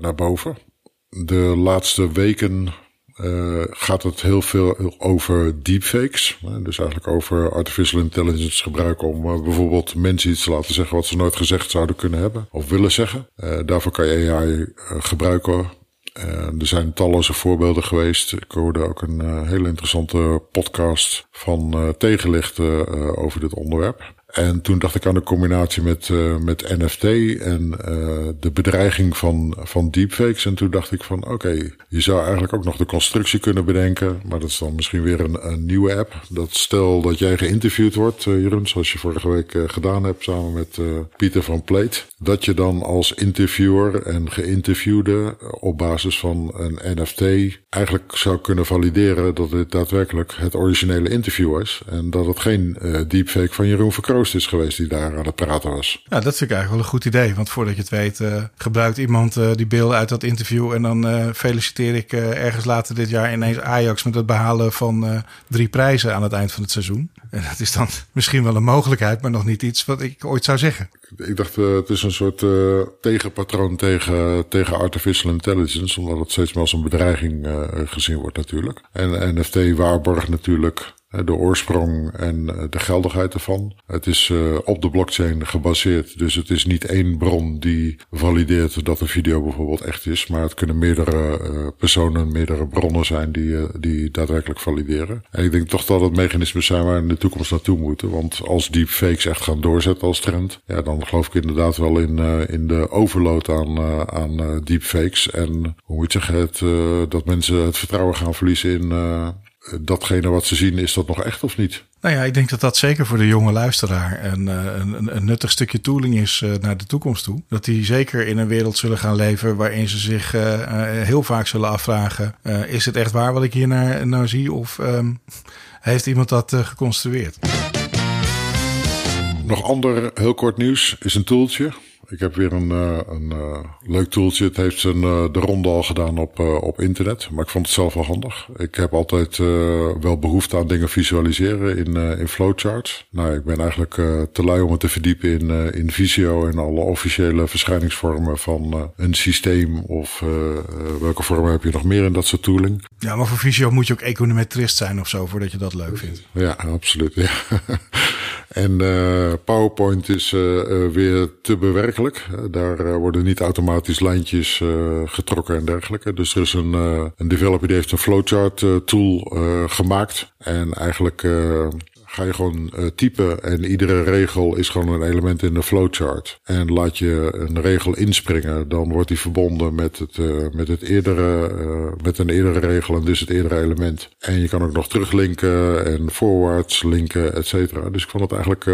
naar boven. De laatste weken uh, gaat het heel veel over deepfakes. Dus eigenlijk over artificial intelligence gebruiken om uh, bijvoorbeeld mensen iets te laten zeggen wat ze nooit gezegd zouden kunnen hebben of willen zeggen. Daarvoor kan je AI gebruiken. er zijn talloze voorbeelden geweest. Ik hoorde ook een hele interessante podcast van tegenlichten over dit onderwerp. En toen dacht ik aan de combinatie met, uh, met NFT en uh, de bedreiging van, van deepfakes. En toen dacht ik van oké, je zou eigenlijk ook nog de constructie kunnen bedenken. Maar dat is dan misschien weer een, een nieuwe app. Dat stel dat jij geïnterviewd wordt, uh, Jeroen, zoals je vorige week gedaan hebt samen met Pieter van Pleet. Dat je dan als interviewer en geïnterviewde op basis van een NFT eigenlijk zou kunnen valideren dat dit daadwerkelijk het originele interview is. En dat het geen deepfake van Jeroen Verkroon Joost is geweest die daar aan het praten was.
Ja, dat vind ik eigenlijk wel een goed idee. Want voordat je het weet, uh, gebruikt iemand uh, die beelden uit dat interview. En dan uh, feliciteer ik ergens later dit jaar ineens Ajax met het behalen van drie prijzen aan het eind van het seizoen. En dat is dan [LAUGHS] misschien wel een mogelijkheid, maar nog niet iets wat ik ooit zou zeggen.
Ik dacht, het is een soort tegenpatroon tegen, tegen artificial intelligence. Omdat het steeds meer als een bedreiging gezien wordt natuurlijk. En NFT waarborgt natuurlijk de oorsprong en eh, de geldigheid ervan. Het is uh, op de blockchain gebaseerd, dus het is niet één bron die valideert dat een video bijvoorbeeld echt is, maar het kunnen meerdere personen, meerdere bronnen zijn die, die daadwerkelijk valideren. En ik denk toch dat het mechanismen zijn waar we in de toekomst naartoe moeten, want als deepfakes echt gaan doorzetten als trend, ja, dan geloof ik inderdaad wel in, in de overload aan, aan deepfakes en hoe moet je zeggen, het, dat mensen het vertrouwen gaan verliezen in datgene wat ze zien, is dat nog echt of niet?
Nou ja, ik denk dat dat zeker voor de jonge luisteraar een, een, een nuttig stukje tooling is naar de toekomst toe. Dat die zeker in een wereld zullen gaan leven waarin ze zich heel vaak zullen afvragen: is het echt waar wat ik hier nou zie? Of um, heeft iemand dat geconstrueerd?
Nog ander heel kort nieuws is een toeltje. Ik heb weer een, uh, een uh, leuk tooltje. Het heeft zijn, uh, de ronde al gedaan op, op internet. Maar ik vond het zelf wel handig. Ik heb altijd wel behoefte aan dingen visualiseren in, in flowcharts. Nou, ik ben eigenlijk te lui om het te verdiepen in, in Visio en alle officiële verschijningsvormen van een systeem. Of welke vormen heb je nog meer in dat soort tooling.
Ja, maar voor Visio moet je ook econometrist zijn of zo voordat je dat leuk vindt.
Ja, absoluut. Ja. [LAUGHS] En uh, PowerPoint is uh, uh, weer te bewerkelijk. daar worden niet automatisch lijntjes getrokken en dergelijke. Dus er is een, een developer die heeft een flowchart tool gemaakt. En eigenlijk ga je gewoon uh, typen en iedere regel is gewoon een element in de flowchart. En laat je een regel inspringen, dan wordt die verbonden met het, uh, met het eerdere, uh, met een eerdere regel en dus het eerdere element. En je kan ook nog teruglinken en forwards linken, et cetera. Dus ik vond het eigenlijk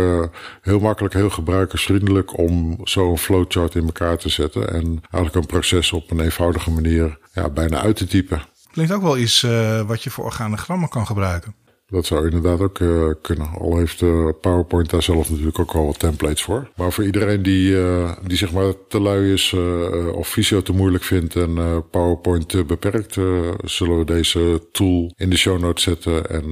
heel makkelijk, heel gebruikersvriendelijk om zo'n flowchart in elkaar te zetten. En eigenlijk een proces op een eenvoudige manier ja, bijna uit te typen.
Klinkt ook wel iets wat je voor organogrammen kan gebruiken.
Dat zou inderdaad ook uh, kunnen. Al heeft uh, PowerPoint daar zelf natuurlijk ook al wat templates voor. Maar voor iedereen die, uh, die zeg maar te lui is of Visio te moeilijk vindt en PowerPoint te beperkt, zullen we deze tool in de show notes zetten en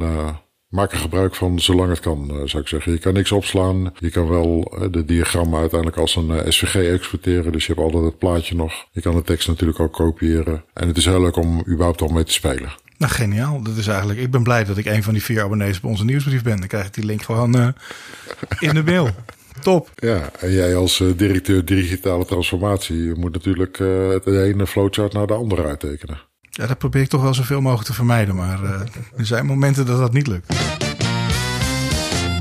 maak er gebruik van zolang het kan, zou ik zeggen. Je kan niks opslaan. Je kan wel de diagrammen uiteindelijk als een SVG exporteren. Dus je hebt altijd het plaatje nog. Je kan de tekst natuurlijk ook kopiëren. En het is heel leuk om überhaupt al mee te spelen.
Nou, geniaal. Dat is eigenlijk, ik ben blij dat ik een van die vier abonnees op onze nieuwsbrief ben. Dan krijg ik die link gewoon uh, in de mail. [LAUGHS] Top.
Ja, en jij als uh, directeur digitale transformatie je moet natuurlijk uh, het ene flowchart naar de andere uittekenen.
Ja, dat probeer ik toch wel zoveel mogelijk te vermijden. Maar er zijn momenten dat dat niet lukt.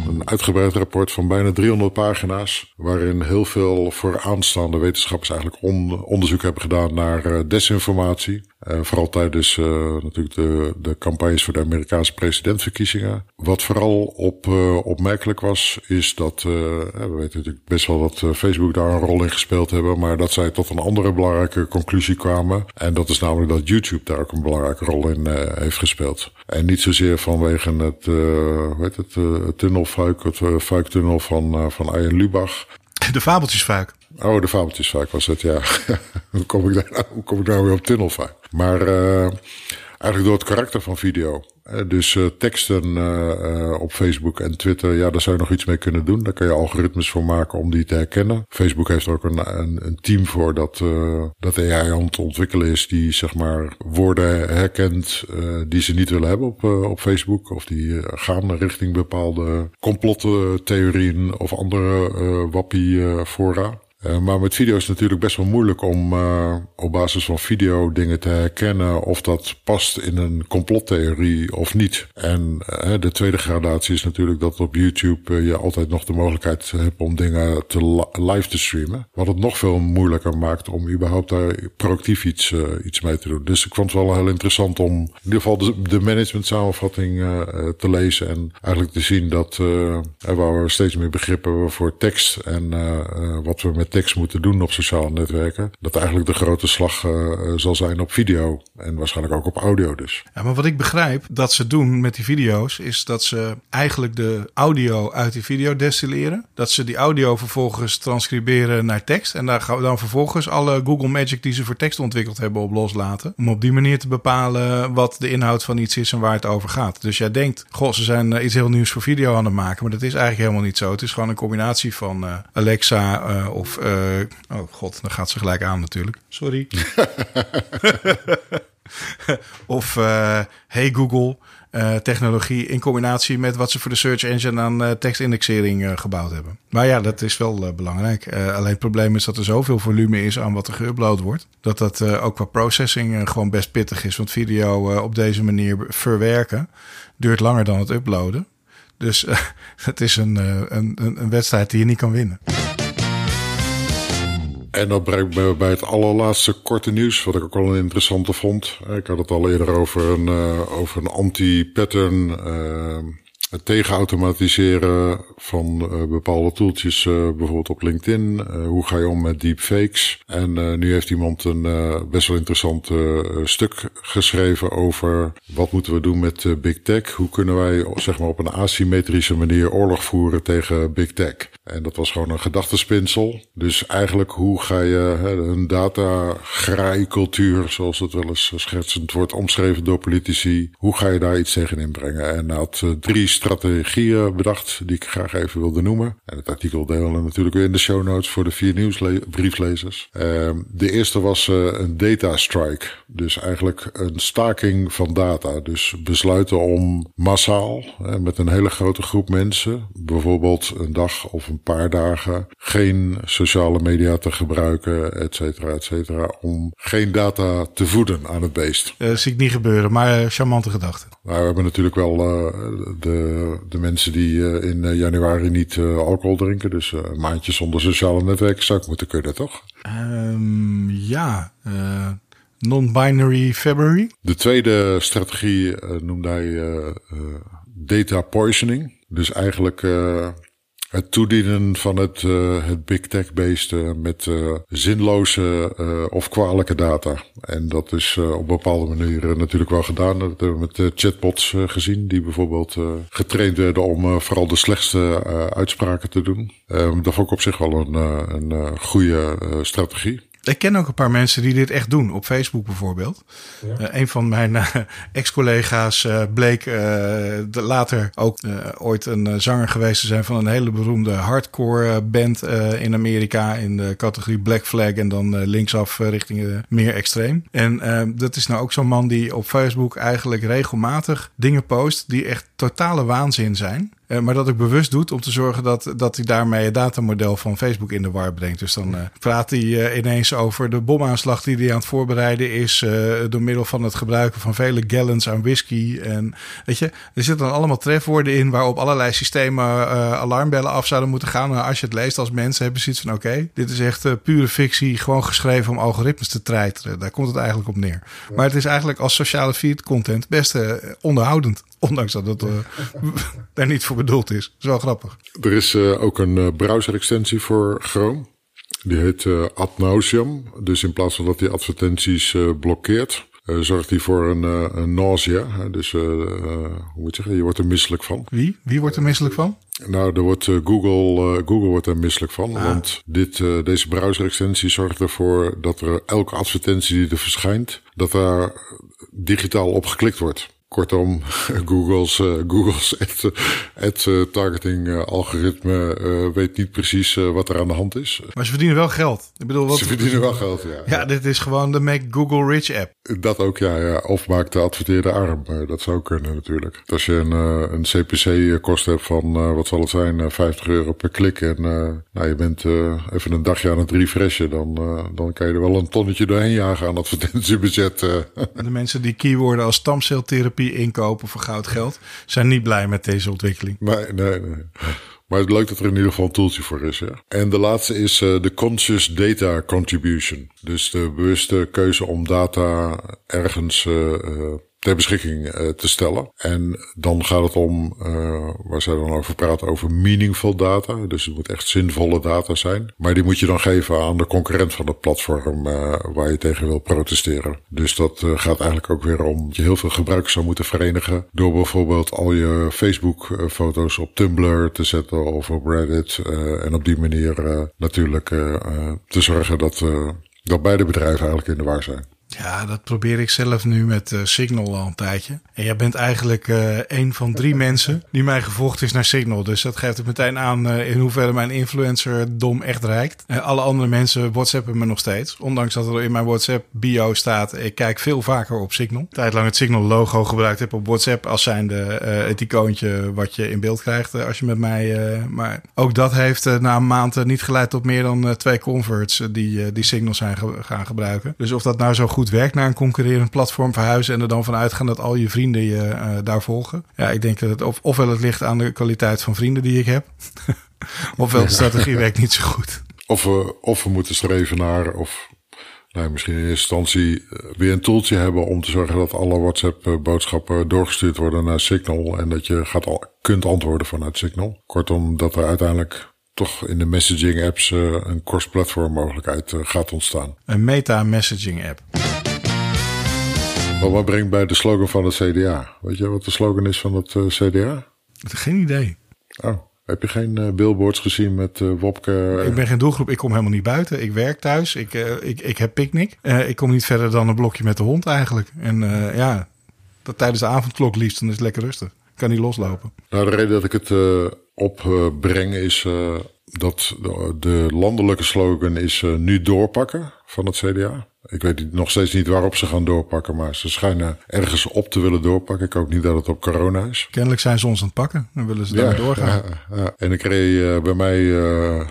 Een uitgebreid rapport van bijna 300 pagina's, waarin heel veel vooraanstaande wetenschappers eigenlijk on onderzoek hebben gedaan naar desinformatie. Uh, vooral tijdens uh, natuurlijk de, de campagnes voor de Amerikaanse presidentsverkiezingen. Wat vooral op, opmerkelijk was, is dat, we weten natuurlijk best wel dat Facebook daar een rol in gespeeld hebben, maar dat zij tot een andere belangrijke conclusie kwamen. En dat is namelijk dat YouTube daar ook een belangrijke rol in heeft gespeeld. En niet zozeer vanwege het, hoe heet het, tunnelfuik, het fuiktunnel van, van Arjen Lubach.
De fabeltjesfuik.
Oh, de fabeltjesfuik was het, ja. [LAUGHS] hoe, kom ik daar, nou- hoe kom ik nou weer op tunnelfuik? Maar uh, eigenlijk door het karakter van video. Dus uh, teksten uh, op Facebook en Twitter, ja, daar zou je nog iets mee kunnen doen. Daar kan je algoritmes voor maken om die te herkennen. Facebook heeft er ook een, een, team voor dat, dat AI aan het ontwikkelen is, die zeg maar woorden herkent die ze niet willen hebben op, op Facebook. Of die gaan richting bepaalde complottheorieën of andere wappie fora. Uh, maar met video is het natuurlijk best wel moeilijk om uh, op basis van video dingen te herkennen of dat past in een complottheorie of niet. En uh, de tweede gradatie is natuurlijk dat op YouTube je altijd nog de mogelijkheid hebt om dingen te live te streamen. Wat het nog veel moeilijker maakt om überhaupt daar proactief iets, iets mee te doen. Dus ik vond het wel heel interessant om in ieder geval de, management samenvatting te lezen en eigenlijk te zien dat waar we steeds meer begrip hebben voor tekst en wat we met tekst moeten doen op sociale netwerken, dat eigenlijk de grote slag uh, zal zijn op video en waarschijnlijk ook op audio dus.
Ja, maar wat ik begrijp dat ze doen met die video's is dat ze eigenlijk de audio uit die video destilleren, dat ze die audio vervolgens transcriberen naar tekst en daar gaan we dan vervolgens alle Google Magic die ze voor tekst ontwikkeld hebben op loslaten, om op die manier te bepalen wat de inhoud van iets is en waar het over gaat. Dus jij denkt, goh, ze zijn iets heel nieuws voor video aan het maken, maar dat is eigenlijk helemaal niet zo. Het is gewoon een combinatie van Alexa of... Uh, oh god, dan gaat ze gelijk aan natuurlijk. Sorry. [LAUGHS] of Hey Google. technologie in combinatie met wat ze voor de search engine aan tekstindexering gebouwd hebben. Maar ja, dat is wel belangrijk. alleen het probleem is dat er zoveel volume is aan wat er geüpload wordt. Dat dat ook qua processing gewoon best pittig is. Want video op deze manier verwerken duurt langer dan het uploaden. Dus [LAUGHS] uh, het is een, uh, een, een wedstrijd die je niet kan winnen.
En dat brengt me bij het allerlaatste korte nieuws, wat ik ook wel een interessante vond. Ik had het al eerder over een, uh, over een anti-pattern het tegenautomatiseren van uh, bepaalde tooltjes, uh, bijvoorbeeld op LinkedIn. Uh, hoe ga je om met deepfakes? En nu heeft iemand een best wel interessant stuk geschreven over wat moeten we doen met Big Tech? Hoe kunnen wij zeg maar, op een asymmetrische manier oorlog voeren tegen Big Tech? En dat was gewoon een gedachtespinsel. Dus eigenlijk hoe ga je een datagraaicultuur, zoals het wel eens schertsend wordt omschreven door politici, hoe ga je daar iets tegen inbrengen? En hij had drie strategieën bedacht die ik graag even wilde noemen. En het artikel delen we natuurlijk weer in de show notes voor de vier nieuwsbrieflezers. Uh, de eerste was uh, een data strike. Dus eigenlijk een staking van data. Dus besluiten om massaal met een hele grote groep mensen, bijvoorbeeld een dag of een paar dagen, geen sociale media te gebruiken, et cetera, et cetera, om geen data te voeden aan het beest.
Dat zie ik niet gebeuren, maar charmante gedachte.
Nou, we hebben natuurlijk wel de de mensen die uh, in uh, januari niet alcohol drinken. Dus een maandje zonder sociale netwerken zou ik moeten kunnen, toch?
Um, ja, non-binary February.
De tweede strategie noemde hij data poisoning. Dus eigenlijk het toedienen van het, uh, het big tech beest uh, met uh, zinloze of kwalijke data. En dat is op bepaalde manieren natuurlijk wel gedaan. Dat hebben we met chatbots gezien, die bijvoorbeeld getraind werden om vooral de slechtste uitspraken te doen. Dat vond ik op zich wel een, een goede strategie.
Ik ken ook een paar mensen die dit echt doen, op Facebook bijvoorbeeld. Ja. Uh, een van mijn uh, ex-collega's uh, bleek later ook ooit een zanger geweest te zijn van een hele beroemde hardcore band in Amerika in de categorie Black Flag en dan linksaf richting meer extreem. En dat is nou ook zo'n man die op Facebook eigenlijk regelmatig dingen post die echt totale waanzin zijn. Uh, maar dat ook bewust doet om te zorgen dat, dat hij daarmee het datamodel van Facebook in de war brengt. Dus dan uh, praat hij uh, ineens over de bomaanslag die hij aan het voorbereiden is. door middel van het gebruiken van vele gallons aan whisky. En weet je, er zitten dan allemaal trefwoorden in waarop allerlei systemen alarmbellen af zouden moeten gaan. En als je het leest als mensen, hebben ze iets van: oké, dit is echt pure fictie. Gewoon geschreven om algoritmes te treiteren. Daar komt het eigenlijk op neer. Maar het is eigenlijk als sociale feed content best onderhoudend. [LAUGHS] Ondanks dat het [LAUGHS] daar niet voor bedoeld is. Dat is wel grappig.
Er is uh, ook een uh, browser-extensie voor Chrome. Die heet uh, Ad nauseam. Dus in plaats van dat hij advertenties blokkeert, zorgt hij voor een, een nausea. Dus hoe moet je zeggen, je wordt er misselijk van.
Wie? Wie wordt er misselijk van?
Nou, er wordt, Google, Google wordt er misselijk van. Ah. Want dit, deze browser-extensie zorgt ervoor dat er elke advertentie die er verschijnt, dat daar digitaal op geklikt wordt. Kortom, [LAUGHS] Google's, uh, Google's [LAUGHS] ad, ad uh, targeting uh, algoritme weet niet precies wat er aan de hand is.
Maar ze verdienen wel geld. Ik bedoel, wat,
ze verdienen wel geld, ja.
Ja, dit is gewoon de Make Google Rich app.
Dat ook, ja. ja. Of maak de adverteerde arm. dat zou kunnen natuurlijk. Als je een, een CPC-kost hebt van, wat zal het zijn, 50 euro per klik. En nou, je bent even een dagje aan het refreshen. Dan, dan kan je er wel een tonnetje doorheen jagen aan advertentiebudget.
de mensen die keywords als stamceltherapie inkopen voor goud geld, zijn niet blij met deze ontwikkeling.
Nee, nee, nee. Maar het leuk dat er in ieder geval een toeltje voor is. Ja. En de laatste is uh, de Conscious Data Contribution. Dus de bewuste keuze om data ergens uh, uh, ter beschikking uh, te stellen. En dan gaat het om, uh, waar zij dan over praten, over meaningful data. Dus het moet echt zinvolle data zijn. Maar die moet je dan geven aan de concurrent van het platform uh, waar je tegen wil protesteren. Dus dat gaat eigenlijk ook weer om dat je heel veel gebruikers zou moeten verenigen. Door bijvoorbeeld al je Facebook foto's op Tumblr te zetten of op Reddit. en op die manier natuurlijk te zorgen dat, dat beide bedrijven eigenlijk in de war zijn.
Ja, dat probeer ik zelf nu met uh, Signal al een tijdje. En jij bent eigenlijk uh, een van drie mensen die mij gevolgd is naar Signal. Dus dat geeft het meteen aan uh, in hoeverre mijn influencer-dom echt reikt. alle andere mensen whatsappen me nog steeds. Ondanks dat er in mijn WhatsApp-bio staat, ik kijk veel vaker op Signal. Tijdlang het Signal-logo gebruikt heb op WhatsApp als zijnde het icoontje wat je in beeld krijgt als je met mij... maar ook dat heeft na een maand niet geleid tot meer dan twee converts die, die Signal zijn gaan gebruiken. Dus of dat nou zo goed goed werkt naar een concurrerend platform verhuizen en er dan vanuit gaan dat al je vrienden je uh, daar volgen. Ja, ik denk dat het of, ofwel het ligt aan de kwaliteit van vrienden die ik heb, [LAUGHS] ofwel de strategie werkt niet zo goed.
Of we, of we moeten streven naar, of nou, misschien in eerste instantie eh, weer een toeltje hebben om te zorgen dat alle WhatsApp-boodschappen doorgestuurd worden naar Signal en dat je gaat al, kunt antwoorden vanuit Signal. Kortom, dat er uiteindelijk toch in de messaging apps uh, een cross-platform mogelijkheid uh, gaat ontstaan.
Een meta-messaging app.
Wat brengt bij de slogan van het CDA? Weet je wat de slogan is van het uh, CDA?
Geen idee.
Oh, heb je geen billboards gezien met Wopke?
Ik ben geen doelgroep. Ik kom helemaal niet buiten. Ik werk thuis. Ik, ik, ik heb picknick. ik kom niet verder dan een blokje met de hond eigenlijk. En ja, dat tijdens de avondklok liefst, dan is het lekker rustig. Kan niet loslopen.
Nou, de reden dat ik het opbreng is uh, dat de landelijke slogan is uh, nu doorpakken van het CDA. Ik weet nog steeds niet waarop ze gaan doorpakken, maar ze schijnen ergens op te willen doorpakken. Ik hoop niet dat het op corona is.
Kennelijk zijn ze ons aan het pakken. Dan willen ze daar doorgaan.
Ja, ja. En ik reed bij mij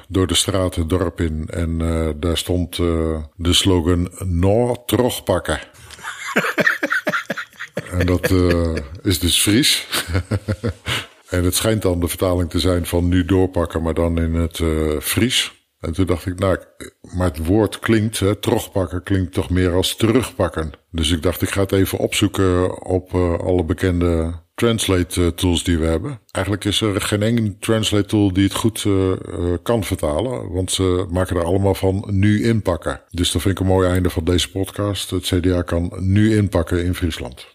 door de straat het dorp in en daar stond de slogan No pakken. [LAUGHS] en dat is dus Fries. [LAUGHS] En het schijnt dan de vertaling te zijn van nu doorpakken, maar dan in het uh, Fries. En toen dacht ik, nou, maar het woord klinkt, hè, klinkt toch meer als terugpakken. Dus ik dacht, ik ga het even opzoeken op uh, alle bekende translate tools die we hebben. Eigenlijk is er geen enkele translate tool die het goed kan vertalen, want ze maken er allemaal van nu inpakken. Dus dat vind ik een mooi einde van deze podcast. Het CDA kan nu inpakken in Friesland.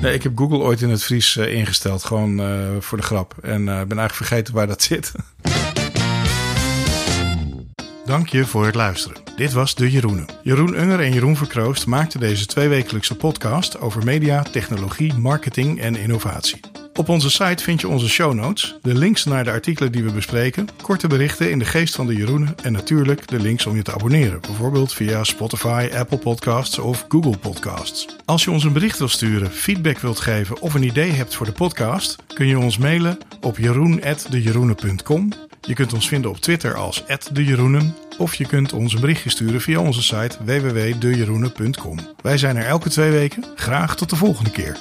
Nee, ik heb Google ooit in het Fries uh, ingesteld, gewoon uh, voor de grap. En uh, ben eigenlijk vergeten waar dat [LAUGHS] zit. Dank je voor het luisteren. Dit was De Jeroenen. Jeroen Unger en Jeroen Verkroost maakten deze tweewekelijkse podcast over media, technologie, marketing en innovatie. Op onze site vind je onze show notes, de links naar de artikelen die we bespreken, korte berichten in de geest van de Jeroenen en natuurlijk de links om je te abonneren, bijvoorbeeld via Spotify, Apple Podcasts of Google Podcasts. Als je ons een bericht wilt sturen, feedback wilt geven of een idee hebt voor de podcast, kun je ons mailen op jeroen.dejeroenen.com. Je kunt ons vinden op Twitter als @dejeroenen of je kunt ons een berichtje sturen via onze site www.dejeroenen.com. Wij zijn er elke twee weken. Graag tot de volgende keer.